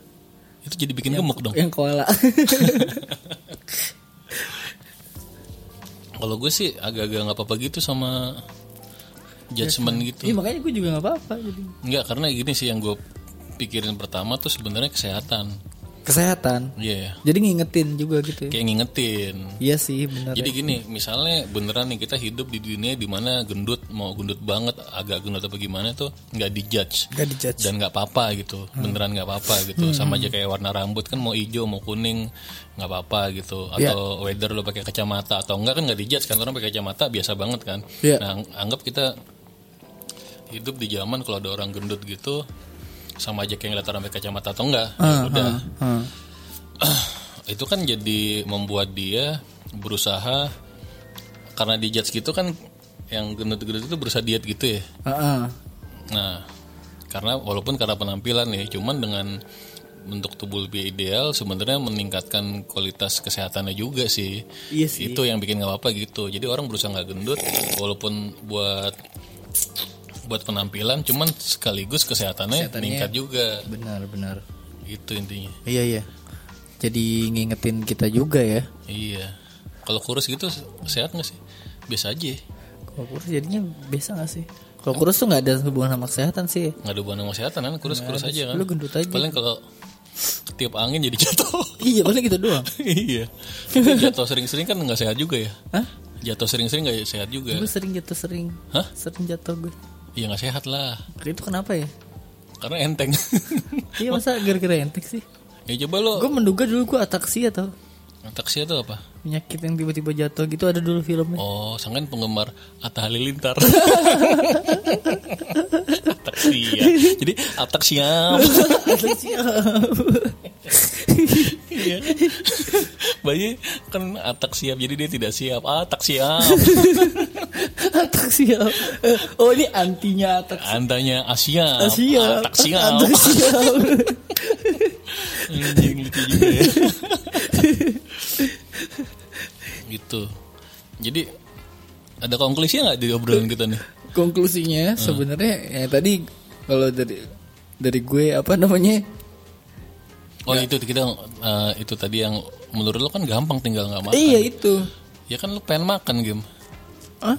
itu jadi bikin gemuk dong Yang koala. kalau gue sih agak-agak nggak apa-apa gitu sama judgement gitu Iya makanya gue juga gak apa-apa jadi. Enggak karena gini sih yang gue pikirin pertama tuh sebenarnya kesehatan Kesehatan. iya Jadi ngingetin juga gitu. ya. kayak ngingetin Iya sih bener. Jadi gini, misalnya beneran nih kita hidup di dunia di mana gendut mau gendut banget, agak gendut apa gimana tuh nggak dijudge Gak dijudge. dan nggak apa-apa gitu, beneran nggak apa-apa gitu. Sama aja kayak warna rambut kan mau hijau mau kuning nggak apa-apa gitu. Atau weather lo pakai kacamata atau enggak kan nggak dijudge kan orang pakai kacamata biasa banget kan. Iya. Nah ang- anggap kita hidup di zaman kalau ada orang gendut gitu sama aja kayak ngeliat orang pakai kacamata atau enggak, ya udah Hmm. itu kan jadi membuat dia berusaha karena dijudge gitu kan yang gendut-gendut itu berusaha diet gitu ya. Heeh. Nah, karena walaupun karena penampilan ya, cuman dengan bentuk tubuh lebih ideal sebenarnya meningkatkan kualitas kesehatannya juga sih. Iya sih. Itu yang bikin nggak apa-apa gitu. Jadi orang berusaha nggak gendut walaupun buat buat penampilan cuman sekaligus kesehatannya, meningkat juga. Benar benar. Itu intinya. Iya iya. Jadi ngingetin kita juga ya. Iya. Kalau kurus gitu sehat nggak sih? Biasa aja. Kalau kurus jadinya biasa gak sih? Kalau kurus tuh nggak ada hubungan sama kesehatan sih. Nggak ada hubungan sama kesehatan kan? Kurus-kurus aja kan? Lu gendut aja. Paling kalau tiap angin jadi jatuh. Iya paling gitu doang. iya. Jatuh sering-sering kan nggak sehat juga ya? Hah? Jatuh sering-sering nggak sehat juga. Gue sering jatuh sering. Hah? Sering jatuh gue. Iya nggak sehat lah. Itu kenapa ya? Karena enteng. Iya masa gara-gara entek sih? ya coba lo. Gue menduga dulu gue ataksia tau. Taksi itu apa? Penyakit yang tiba-tiba jatuh gitu ada dulu filmnya. Oh, sangkan penggemar Atta Halilintar. Ataksia. Jadi atak siap. Iya. Bayi kan atak siap jadi dia tidak siap. Atak siap. ataksia. Oh ini antinya ataksia. Andanya Asia. Asia. Atak siap. Ataksia. Anjing lucu juga ya. gitu. Jadi ada konklusi nggak di obrolan kita nih? Konklusinya sebenarnya ya tadi kalau dari dari gue apa namanya? Oh itu kita eh, itu tadi yang menurut lo kan gampang tinggal nggak makan. Iya itu. Ya kan lo pengen makan game. Hah?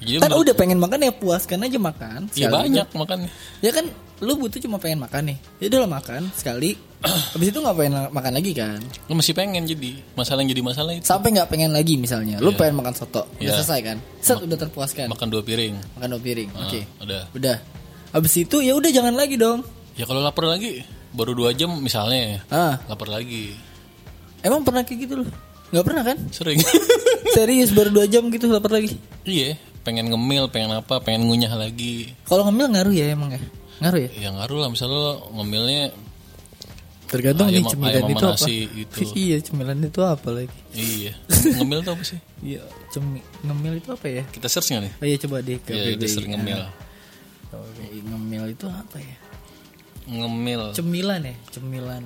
Jadi Kan menurut- udah pengen makan ya puaskan aja makan. ya sekali. banyak makan. Ya kan lu butuh cuma pengen makan nih. Ya udah makan sekali. Habis itu nggak pengen makan lagi kan? Lo masih pengen jadi masalah yang jadi masalah itu Sampai nggak pengen lagi misalnya. Lu pengen makan soto. Udah Iya. selesai kan? Set udah terpuaskan. makan dua piring. Makan dua piring. Oke. Udah. Udah. Habis itu ya udah jangan lagi dong. Ya kalau lapar lagi baru dua jam misalnya Ah, lapar lagi emang pernah kayak gitu loh? Nggak pernah kan? sering. Serius baru dua jam gitu lapar lagi. iya pengen ngemil pengen apa pengen ngunyah lagi. Kalau ngemil ngaruh ya emang ya? Ngaruh ya? Ya ngaruh lah misalnya lo ngemilnya Tergantung Ayam- nih cemilan ayam itu apa. gitu. iya, cemilan itu apa lagi? iya ngemil tuh apa sih? Iya, cemi ngemil itu apa ya? Kita search nggak nih? Oh iya coba deh ke Ya itu BBI. sering ngemil. BBI. ngemil itu apa ya? Ngemil. Cemilan ya, cemilan.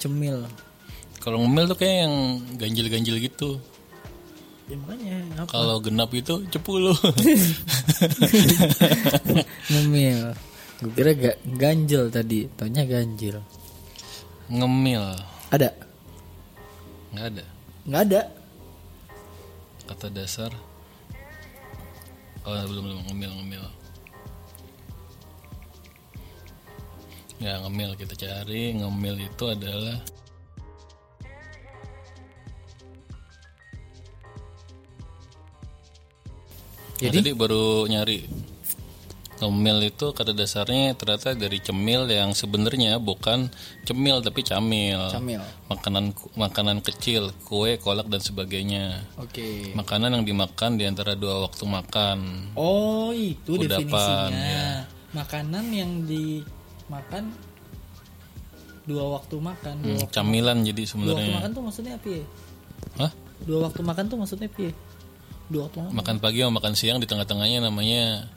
Cemil. Kalau ngemil tuh kayak yang ganjil-ganjil gitu. Ya makanya apa? Kalau genap itu cepuluh. Ngemil. Gue kira gak ganjel tadi, taunya ganjil. ngemil. Ada? nggak ada. Nggak ada. Kata dasar. Oh belum belum ngemil ngemil. Ya ngemil kita cari ngemil itu adalah Jadi? Nah, tadi baru nyari Cemil itu kata dasarnya ternyata dari cemil yang sebenarnya bukan cemil tapi camil. Camil. Makanan makanan kecil, kue, kolak dan sebagainya. Oke. Makanan yang dimakan di antara dua waktu makan. Oh, itu Kudapan, definisinya. ya. Makanan yang dimakan dua waktu makan. Dua, Hmm, waktu, camilan jadi dua waktu sebenarnya. makan tuh maksudnya apa ya? Hah? Dua waktu makan tuh maksudnya apa ya? Dua waktu makan. Pagi sama makan siang di tengah-tengahnya namanya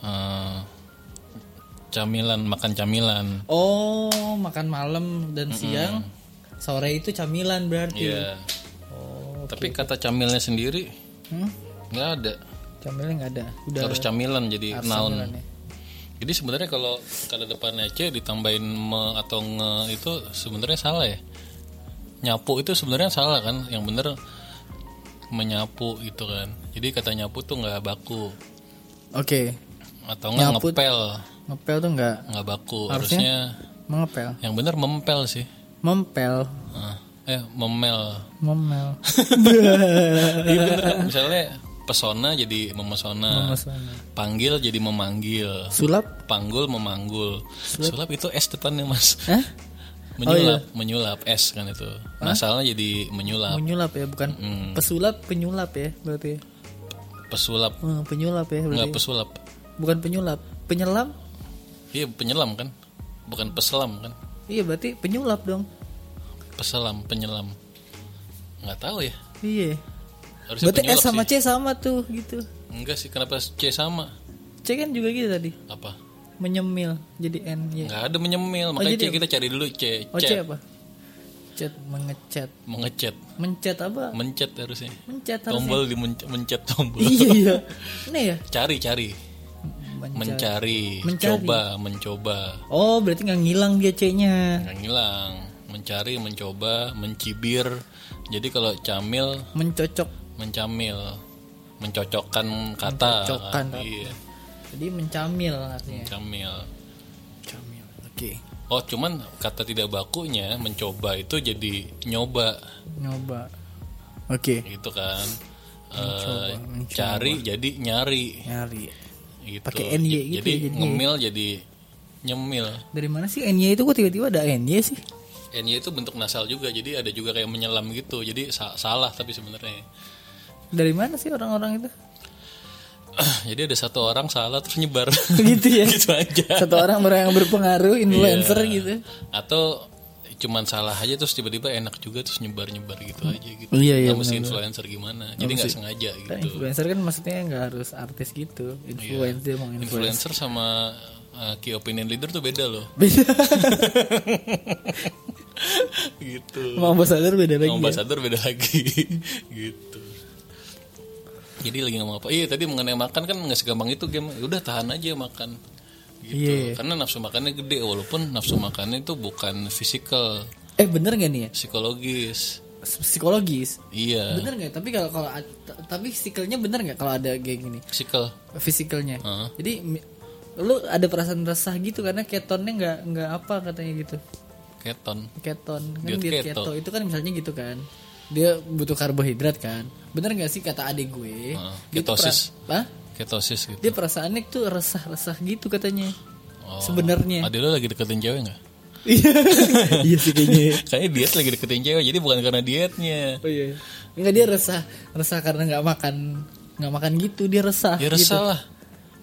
eh, camilan, makan camilan. Oh, makan malam dan siang. Sore itu camilan berarti. Iya. Oh, Tapi kata camilnya sendiri hmm? nggak ada. Camilnya nggak ada. Udah Harus camilan jadi noun. camilan ya. Jadi sebenarnya kalau kata depannya C ditambahin me atau nge itu sebenarnya salah ya. Nyapu itu sebenarnya salah kan? Yang bener menyapu gitu kan. Jadi kata nyapu tuh nggak baku Oke. atau nggak ngepel Ngepel tuh nggak nggak baku. Harusnya? Harusnya mengepel. yang bener mempel sih. Mempel. Ah, eh memel. Memel. Iya bener kan? Misalnya pesona jadi memesona. Memesona. Panggil jadi memanggil. Sulap? Panggul memanggul. Sulap itu S depannya mas. Hah? Menyulap, menyulap S kan itu. Masalahnya jadi menyulap. Menyulap ya, bukan Mm. pesulap, penyulap ya berarti. Pesulap, Hmm, penyulap ya berarti. nggak pesulap. Bukan penyulap, penyelam? Iya penyelam kan, bukan peselam kan. Iya berarti penyulap dong. Peselam, penyelam. Nggak tahu ya. Iya. Harusnya Berarti S sama sih. C sama tuh gitu. Enggak sih, kenapa C sama? C kan juga gitu tadi. Apa? Menyemil jadi N ya. Nggak ada menyemil, makanya jadi C kita cari dulu C. Oh C apa? Chat mengecat. Mengecet, Mencet apa? mencet harusnya. Mencet harusnya. Tombol di mencet tombol. Iya iya. Ini ya. Cari, cari. Mencari. Mencari, Mencari. coba, mencoba. Oh berarti nggak ngilang dia C-nya. Nggak ngilang. Mencari, mencoba, mencibir. Jadi kalau camil Mencocok. mencamil mencocokkan kata Mencocokkan kan? iya Jadi mencamil artinya. camil Mencamil. Oke. oh cuman kata tidak bakunya mencoba itu jadi nyoba Nyoba. Oke. gitu kan Eh, mencoba. cari jadi nyari Nyari. gitu Pakai NY gitu jadi ya jadinya. ngemil jadi nyemil Dari mana sih NY itu kok tiba-tiba ada NY sih? NY itu bentuk nasal juga jadi ada juga kayak menyelam gitu jadi sa- salah tapi sebenarnya Dari mana sih orang-orang itu? jadi ada satu orang salah terus nyebar Gitu ya. gitu aja Satu orang orang yang berpengaruh, influencer Iya. gitu. atau cuman salah aja terus tiba-tiba enak juga terus nyebar-nyebar gitu aja gitu Iya, iya, Nggak mesti influencer gimana jadi nggak sengaja gitu influencer kan maksudnya nggak harus artis gitu. Influencer emang influencer. influencer sama uh, key opinion leader tuh beda loh Beda. gitu Sama ambassador beda lagi. ya? ambasador beda lagi gitu jadi lagi ngomong apa iya tadi mengenai makan kan nggak segampang itu game Ya udah tahan aja makan gitu Iya. karena nafsu makannya gede walaupun nafsu makannya itu bukan fisikal Eh bener gak nih ya? psikologis Psikologis. iya Bener gak? Tapi kalau kalau tapi psikolnya bener gak kalau ada kayak gini? fisikal Fisikalnya. Heeh. Jadi mi- lu ada perasaan resah gitu karena ketonnya nggak nggak apa katanya gitu. keton Keton kan Diet diet keto. keto. itu kan misalnya gitu kan. Dia butuh karbohidrat kan. Bener gak sih kata adik gue? Tuh ketosis. Hah? ketosis gitu Dia perasaannya tuh resah-resah gitu katanya. Oh. Sebenarnya. Adil lo lagi deketin cewek nggak? Iya. iya sih kayaknya. Kayaknya diet lagi deketin cewek, jadi bukan karena dietnya. Oh iya. Enggak dia resah, resah karena nggak makan nggak makan gitu dia resah. Ya resah lah.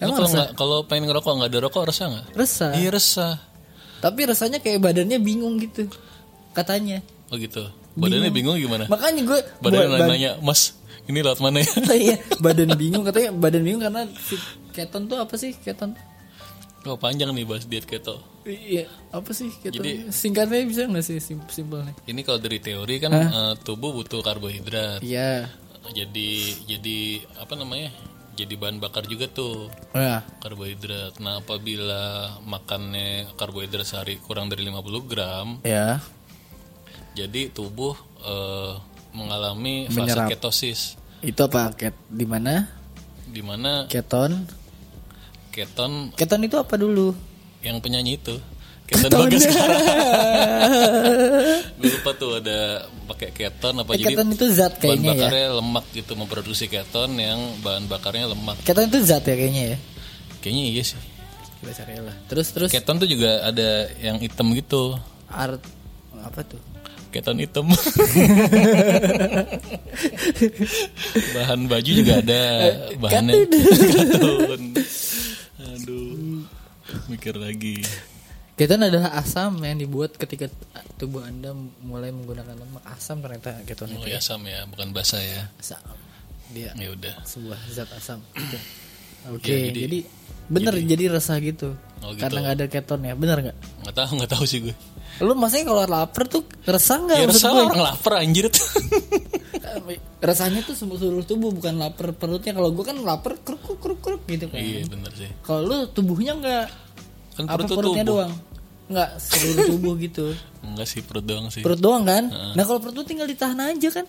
Lo Emang kalau nggak kalau pengen ngerokok nggak ada rokok resah nggak? Resah. Iya resah. Tapi rasanya kayak badannya bingung gitu. Katanya. Oh gitu. Badannya bingung, gimana? Makanya gue Badannya buat- nanya, Mas, ini lewat mana ya? Iya, badan bingung katanya badan bingung karena si keton tuh apa sih keton? Oh panjang nih bahas diet keto. Iya, apa sih keton? Jadi- Singkatnya bisa nggak sih sim simpelnya? Ini kalau dari teori kan eh, tubuh butuh karbohidrat. Iya. Jadi jadi apa namanya? Jadi bahan bakar juga tuh Oh ya. karbohidrat. Nah apabila makannya karbohidrat sehari kurang dari 50 gram, Ya. Jadi tubuh eh, mengalami fase Menyerap. ketosis, Itu apa? Ket di mana? di mana Keton. keton Keton itu apa dulu? yang penyanyi itu keton Bagaskara. Gue lupa tuh ada pakai keton apa Eh, jadi keton itu zat bahan kayaknya ya. bakarnya lemak gitu memproduksi keton yang bahan bakarnya lemak Keton itu zat ya kayaknya ya. Kayaknya iya sih. Kita cari lah. Terus terus Keton tuh juga ada yang hitam gitu. art apa tuh? Keton hitam. Bahan baju juga ada. Bahannya katun. Aduh. Mikir lagi. Keton adalah asam yang dibuat ketika tubuh Anda mulai menggunakan lemak. Asam ternyata keton Oh itu. ya asam ya, bukan basa ya. Asam. Dia Ya udah. sebuah zat asam. Oke, Oke, Ya, jadi- jadi, bener jadi, resah gitu. Oh, gitu. Karena nggak ada keton ya, bener nggak? Nggak tahu, nggak tahu sih gue. Lu maksudnya kalau lapar tuh resah nggak? Ya resah gue? orang lapar anjir tuh. Rasanya tuh semua seluruh tubuh bukan lapar perutnya. Kalau gue kan lapar kruk kruk kruk kruk gitu kan. iya bener sih. Kalau lu tubuhnya nggak Kan apa perut tuh perutnya tubuh. doang? Nggak seluruh tubuh gitu. Enggak sih perut doang sih. Perut doang kan? Nah kalau perut lu tinggal ditahan aja kan?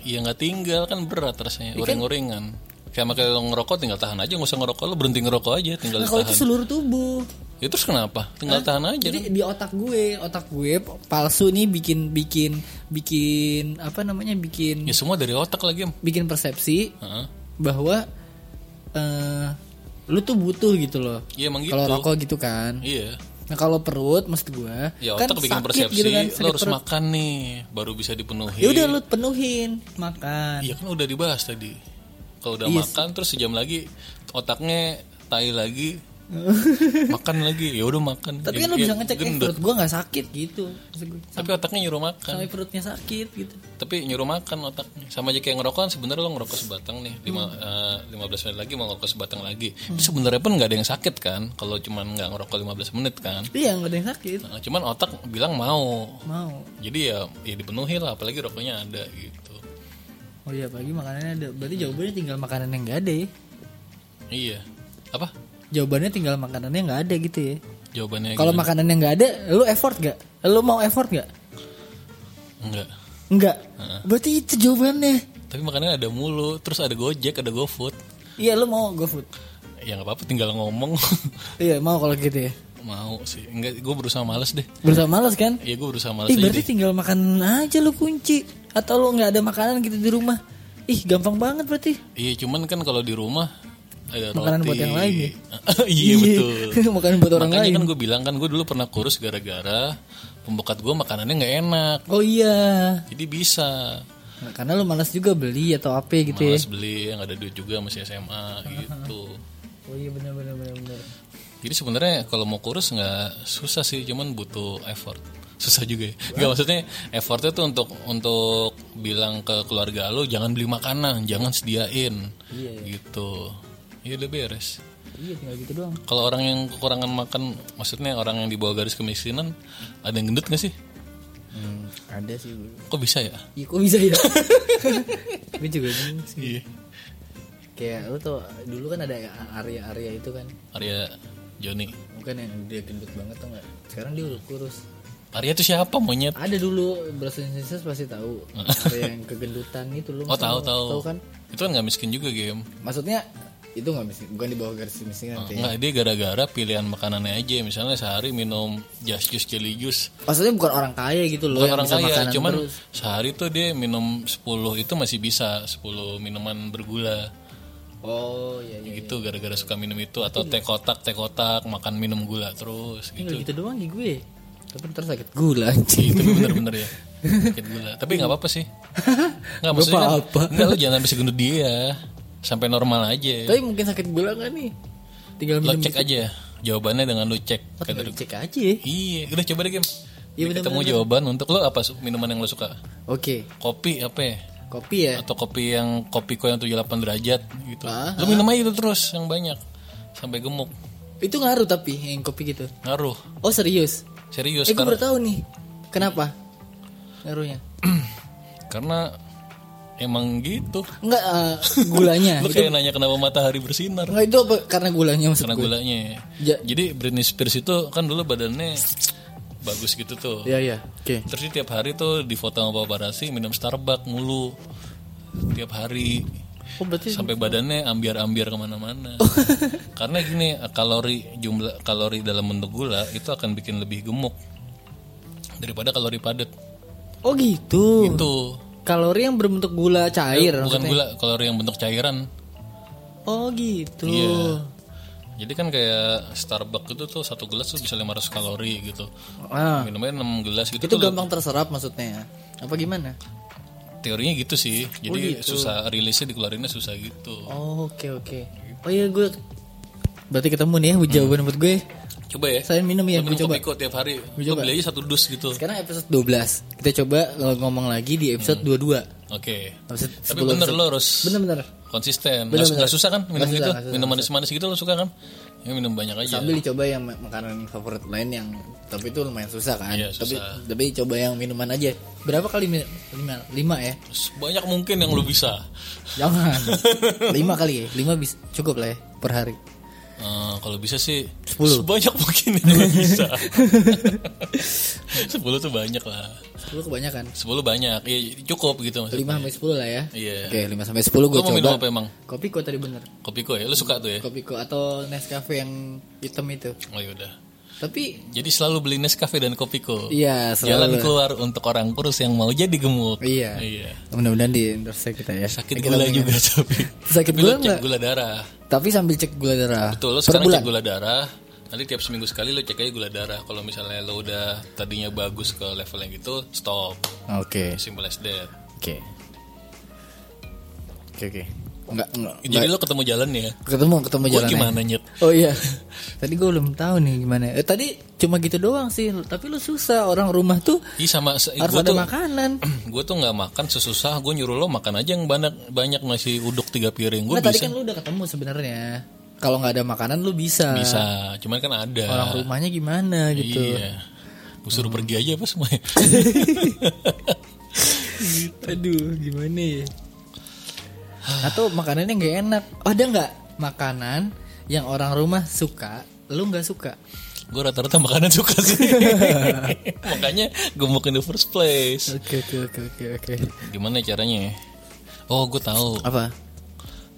Iya nggak tinggal kan berat rasanya, uring-uringan. Kayak makanya lo ngerokok tinggal tahan aja, nggak usah ngerokok lo berhenti ngerokok aja, tinggal Nah kalau itu seluruh tubuh. Ya terus kenapa? Tinggal tahan aja Jadi kan. di otak gue, otak gue palsu nih bikin bikin bikin apa namanya bikin Ya semua dari otak lagi. Em. bikin persepsi Heeh. bahwa eh lu tuh butuh gitu loh. Iya emang gitu. Kalau rokok gitu kan. Iya. Nah kalau perut maksud gue Ya kan otak bikin sakit persepsi, gitu kan, lo harus perut. makan nih, baru bisa dipenuhi. Ya udah lu penuhin makan. Iya kan udah dibahas tadi. Kalau udah Iya makan terus sejam lagi otaknya tai lagi, makan lagi, ya udah makan. Tapi Ya- kan lu ya bisa ngecek eh, perut gue nggak sakit gitu. Gue, Tapi otaknya nyuruh makan. sampai perutnya sakit gitu. Tapi nyuruh makan otaknya. Sama aja kayak ngerokok kan sebenarnya lo ngerokok sebatang nih. Lima, Hmm. eh, 15 menit lagi mau ngerokok sebatang lagi. Itu sebenarnya pun nggak ada yang sakit kan. Kalau cuman nggak ngerokok 15 menit kan. Iya nggak ada yang sakit. Nah, cuman otak bilang mau. Mau. Jadi ya ya dipenuhi lah. Apalagi rokoknya ada gitu. Oh iya pagi makanannya ada. Berarti jawabannya tinggal makanan yang nggak ada ya. Iya. Apa? Jawabannya tinggal makanannya nggak ada gitu ya. Jawabannya Kalau makanan yang nggak ada, lu effort gak? Lu mau effort gak? Enggak. Enggak. Berarti itu jawabannya. Tapi makannya ada mulu. Terus ada Gojek, ada GoFood. Iya lu mau GoFood. Ya nggak apa-apa tinggal ngomong. Iya mau kalau gitu ya. Mau sih. Enggak, gue berusaha males deh. Berusaha malas kan? Iya gue berusaha males Ih berarti deh. tinggal makan aja lu kunci. Atau lu nggak ada makanan gitu di rumah. Ih gampang banget berarti. Iya cuman kan kalau di rumah ada Makanan roti. buat yang lain ya? iya betul. makanan buat orang Makanya lain. kan gue bilang kan gue dulu pernah kurus gara-gara pembekat gue makanannya nggak enak. Oh iya. Jadi bisa Nah, karena lu malas juga beli atau apa gitu ya. malas beli yang ada duit juga masih SMA gitu. Oh iya benar benar benar. Jadi sebenarnya kalau mau kurus nggak susah sih, cuman butuh effort. Susah juga ya. Nggak maksudnya effortnya tuh untuk untuk bilang ke keluarga lo jangan beli makanan, jangan sediain, Iya, gitu. Iya udah beres. Iya tinggal gitu doang. Kalau orang yang kekurangan makan, maksudnya orang yang di bawah garis kemiskinan, ada yang gendut nggak sih? Hmm, ada sih. Kok bisa ya? Iya kok bisa ya? Gue juga bingung sih. Iya. Kayak lu tuh dulu kan ada area-area itu kan. Arya Joni. Bukan yang dia gendut banget tuh nggak? Sekarang dia udah kurus. Arya itu siapa monyet? Ada dulu Brazilian Sisters pasti tahu. area yang kegendutan itu lu. Oh tahu tahu. Tahu kan? Itu kan nggak miskin juga game. Maksudnya itu nggak miskin, bukan di bawah garis kemiskinan. Teh. Nggak dia gara-gara pilihan makanannya aja. Misalnya sehari minum just juice jelly juice. Maksudnya bukan orang kaya gitu loh Bukan orang kaya, cuman terus. sehari tuh dia minum 10 itu masih bisa 10 minuman bergula. Oh iya iya. Gitu gara-gara suka minum itu atau teh kotak teh kotak makan minum gula terus gitu. gitu doang di gue. Tapi ntar sakit gula anjing. itu bener-bener ya sakit gula tapi nggak apa-apa sih nggak maksudnya kan, apa-apa. nggak lo jangan bisa gendut dia sampai normal aja Tapi mungkin sakit gula nggak nih? Tinggal lo minum cek aja jawabannya dengan lo cek Oh, cek aja ya. iya udah coba deh game Iya, Kita ketemu jawaban untuk lo apa minuman yang lo suka Oke, kopi apa ya kopi ya. atau kopi yang kopi kok yang 78 derajat gitu Ah, lo minum aja itu terus yang banyak sampai gemuk Itu ngaruh tapi yang kopi gitu. ngaruh Oh serius? serius Eh gue karena, baru tahu nih. Kenapa? Ngaruhnya? karena emang gitu Enggak eh, gulanya. itu, kayak nanya kenapa matahari bersinar enggak itu apa? Karena gulanya maksud karena gue. gulanya Ja- jadi Britney Spears itu kan dulu badannya bagus gitu tuh Iya iya. Oke. terus dia tiap hari tuh di foto sama paparazzi minum Starbucks mulu tiap hari Oh berarti sampai badannya ambiar-ambiar ke mana-mana Oh. karena gini kalori jumlah kalori dalam bentuk gula itu akan bikin lebih gemuk daripada kalori padat Oh gitu. itu Kalori yang berbentuk gula cair bukan maksudnya. gula kalori yang bentuk cairan Oh gitu. Iya. Jadi kan kayak Starbucks itu tuh satu gelas tuh bisa 500 kalori gitu. Ah, Minumnya 6 gelas gitu itu gampang terserap maksudnya. Apa gimana? teorinya gitu sih. Jadi gitu. susah rilisnya dikeluarinnya susah gitu. Oh, oke oke. Oh iya gue berarti ketemu nih ya jawaban buat gue. Coba ya. Saya minum ya, gue minum coba. Kopiko tiap hari. Gue beli aja satu dus gitu. Sekarang episode 12. Kita coba eh, ngomong lagi di episode 22. Oke. Hmm. Tapi 10 bener lo harus Bener-bener. konsisten. Bener, bener. nggak susah kan minum susah, gitu? susah, minum manis-manis gitu lo suka kan? Ya minum banyak aja. Sambil dicoba yang ma- makanan favorit lain yang tapi itu lumayan susah kan. Iya, Tapi susah. tapi coba yang minuman aja. Berapa kali mi- lima, lima ya? Banyak mungkin yang lo bisa. Jangan. lima kali ya. Lima bis cukup lah ya per hari. Eh, kalau bisa sih Sepuluh. Banyak mungkin yang bisa. Sepuluh tuh banyak lah. Sepuluh kebanyakan. Sepuluh banyak. Iya cukup gitu maksudnya. Lima sampai sepuluh lah ya. Iya. Oke, lima sampai sepuluh gue Lo mau minum coba. apa emang? Kopi kok tadi bener. Kopiko ya? Lo suka tuh ya? Kopi kok atau Nescafe yang hitam itu. Oh yaudah. Tapi Jadi selalu beli Nescafe dan Kopiko. iya Jalan selalu. keluar untuk orang kurus yang mau jadi gemuk. Iya. Iya. Mudah-mudahan di endorse kita ya. Sakit Kita gula ngomongin. juga tapi. Sakit Tapi gula cek nggak? gula darah. Tapi sambil cek gula darah. Betul, lo per sekarang cek gula darah. Nanti tiap seminggu sekali lo cek aja gula darah. Kalau misalnya lo udah tadinya bagus ke level yang gitu, stop. Oke. Simple as that. Oke. Oke oke. Enggak enggak. Jadi lo ketemu jalan ya? ketemu ketemu Gue jalan. gimana nyet? Oh iya. tadi gue belum tahu nih gimana. Eh, tadi cuma gitu doang sih. Tapi lu susah orang rumah tuh Ih sama harus gue ada tuh makanan. gue tuh nggak makan sesusah gue nyuruh lo makan aja yang banyak banyak nasi uduk tiga piring gue Nah, tadi kan lu udah ketemu sebenarnya. Kalau nggak ada makanan lu bisa. bisa cuman kan ada Orang rumahnya gimana gitu. iya gue suruh pergi aja apa semuanya Aduh, gimana ya? Atau makanannya nggak enak. Ada nggak makanan yang orang rumah suka, lu nggak suka? gue rata-rata makanan suka sih makanya gue mau in the first place Oke oke oke oke oke. gimana caranya ya? oh gue tahu Apa?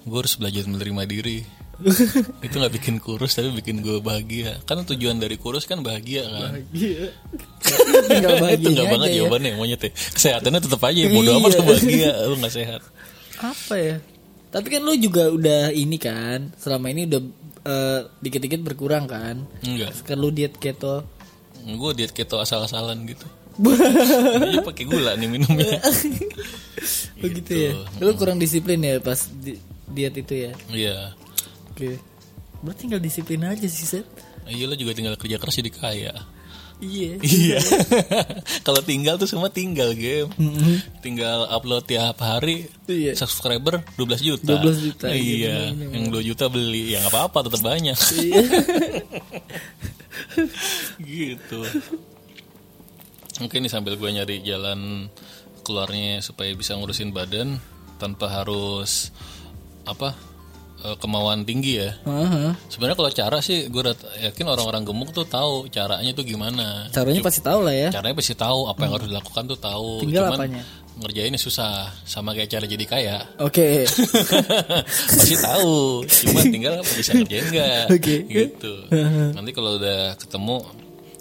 gue harus belajar menerima diri itu nggak bikin kurus tapi bikin gue bahagia kan tujuan dari kurus kan bahagia kan Iya. Tinggal itu nggak banget ya. jawabannya monyet ya kesehatannya tetap aja bodo amat Iya. lo bahagia lu nggak sehat Apa ya? Tapi kan lu juga udah ini kan, selama ini udah eh, dikit-dikit berkurang kan? enggak Kan lu diet keto. gue diet keto asal-asalan gitu Dia pakai gula nih minumnya Begitu ya. Lu kurang disiplin ya pas di- diet itu ya. iya Oke. Berarti tinggal disiplin aja sih, Set. iya lo juga tinggal kerja keras jadi kaya Iya. Iya. Kalau tinggal tuh semua tinggal game. Tinggal upload tiap hari. Iya. Subscriber 12 juta. 12 juta, Iya. Yang 2 juta beli ya nggak apa-apa tetap banyak. Iya. gitu. Mungkin nih sambil gue nyari jalan keluarnya supaya bisa ngurusin badan tanpa harus apa eh, kemauan tinggi ya. Heeh. Sebenarnya kalau cara sih gue yakin orang-orang gemuk tuh tahu caranya tuh gimana. Caranya pasti tahu lah ya. Caranya pasti tahu apa yang harus dilakukan tuh tahu. Tinggal Cuman apanya? ngerjainnya susah sama kayak cara jadi kaya. Oke. pasti tahu, cuma tinggal bisa ngerjain nggak. Oke. Gitu. Nanti kalau udah ketemu,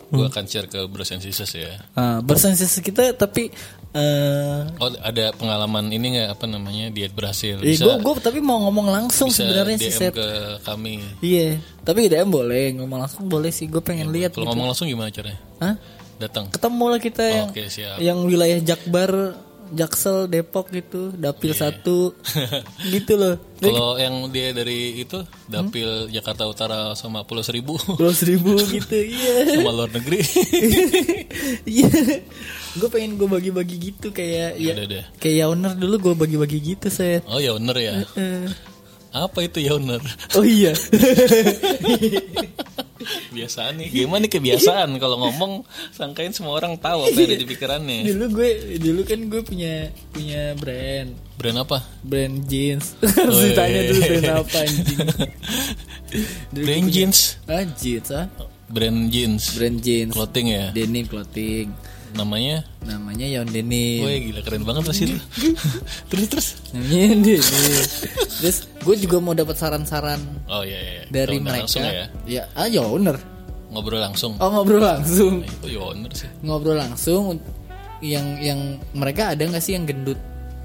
gue akan share ke Bros and Sisters ya. Ah, bersensis kita tapi eh Oh ada pengalaman ini nggak apa namanya diet berhasil? eh, Bisa gue tapi mau ngomong langsung sebenarnya sih set. ke kami. Iya. Tapi DM boleh ngomong langsung boleh sih. Gue pengen lihat. Kalau ngomong langsung gimana caranya? Hah? Datang. Ketemu lah kita yang Oke siap. yang wilayah Jakbar, Jaksel, Depok gitu, Dapil Iya. satu, gitu loh. Kalau yang dia dari itu dapil Jakarta Utara sama Pulau Seribu Dua ribu gitu, iya. sama luar negeri. Iya. gue pengen gue bagi-bagi gitu kayak ya, Udah deh. kayak Yauner dulu gue bagi-bagi gitu set. Oh ya. Eh, Apa itu Yauner? oh iya. Biasaan nih. Gimana nih kebiasaan kalau ngomong sangkain semua orang tahu apa yang ada di pikirannya. dulu gue dulu kan gue punya punya brand Brand apa? brand jeans. Harus Oh, iya, ditanya iya, dulu iya. brand apa anjing. Brand punya- jeans. Ah jeans ah. Brand jeans. Brand jeans. Clothing ya. Denim clothing. Namanya. Namanya Yon Denim. Woi gila keren banget pasti itu. terus terus. Namanya Yon Denim. Terus gue juga mau dapat saran-saran Oh iya iya. dari Undang mereka. ya. Ya, ah Yauner. Ngobrol langsung. Oh ngobrol langsung. Oh Yauner sih. Ngobrol langsung yang yang mereka ada nggak sih yang gendut?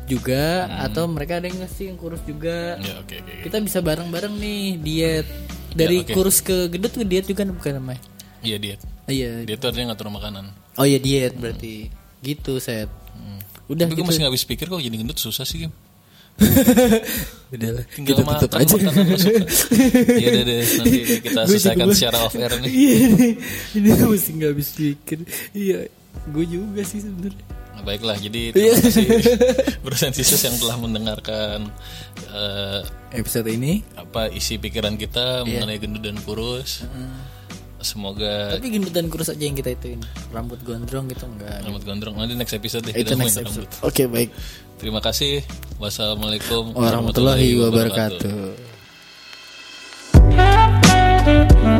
juga atau mereka ada yang ngasih yang kurus juga. Ya oke oke. oke. Kita bisa bareng-bareng nih diet. Dari Ya, oke. kurus ke gendut tuh diet juga bukan namanya. Iya diet. Ah, Iya. Diet itu artinya ngatur makanan. Oh iya diet berarti. Gitu, Set. Udah Tapi gitu. gue masih gak habis pikir kok jadi gendut susah sih Kim. Udah lah. Tinggal Kita tutup aja. Iya deh deh nanti kita selesaikan secara off air nih. Iya, ini mesti nggak habis pikir. Iya, gue juga sih sebenarnya. Nah, baiklah jadi Iya. terima kasih Brosensisus yang telah mendengarkan eh, Episode ini. apa isi pikiran kita Iya. mengenai gendut dan kurus semoga tapi dan kurus aja yang kita ituin. Rambut gondrong gitu enggak. Rambut gondrong. Nanti next episode deh kita next episode. Oke okay, baik. Terima kasih. Wassalamualaikum warahmatullahi, warahmatullahi wabarakatuh, wabarakatuh.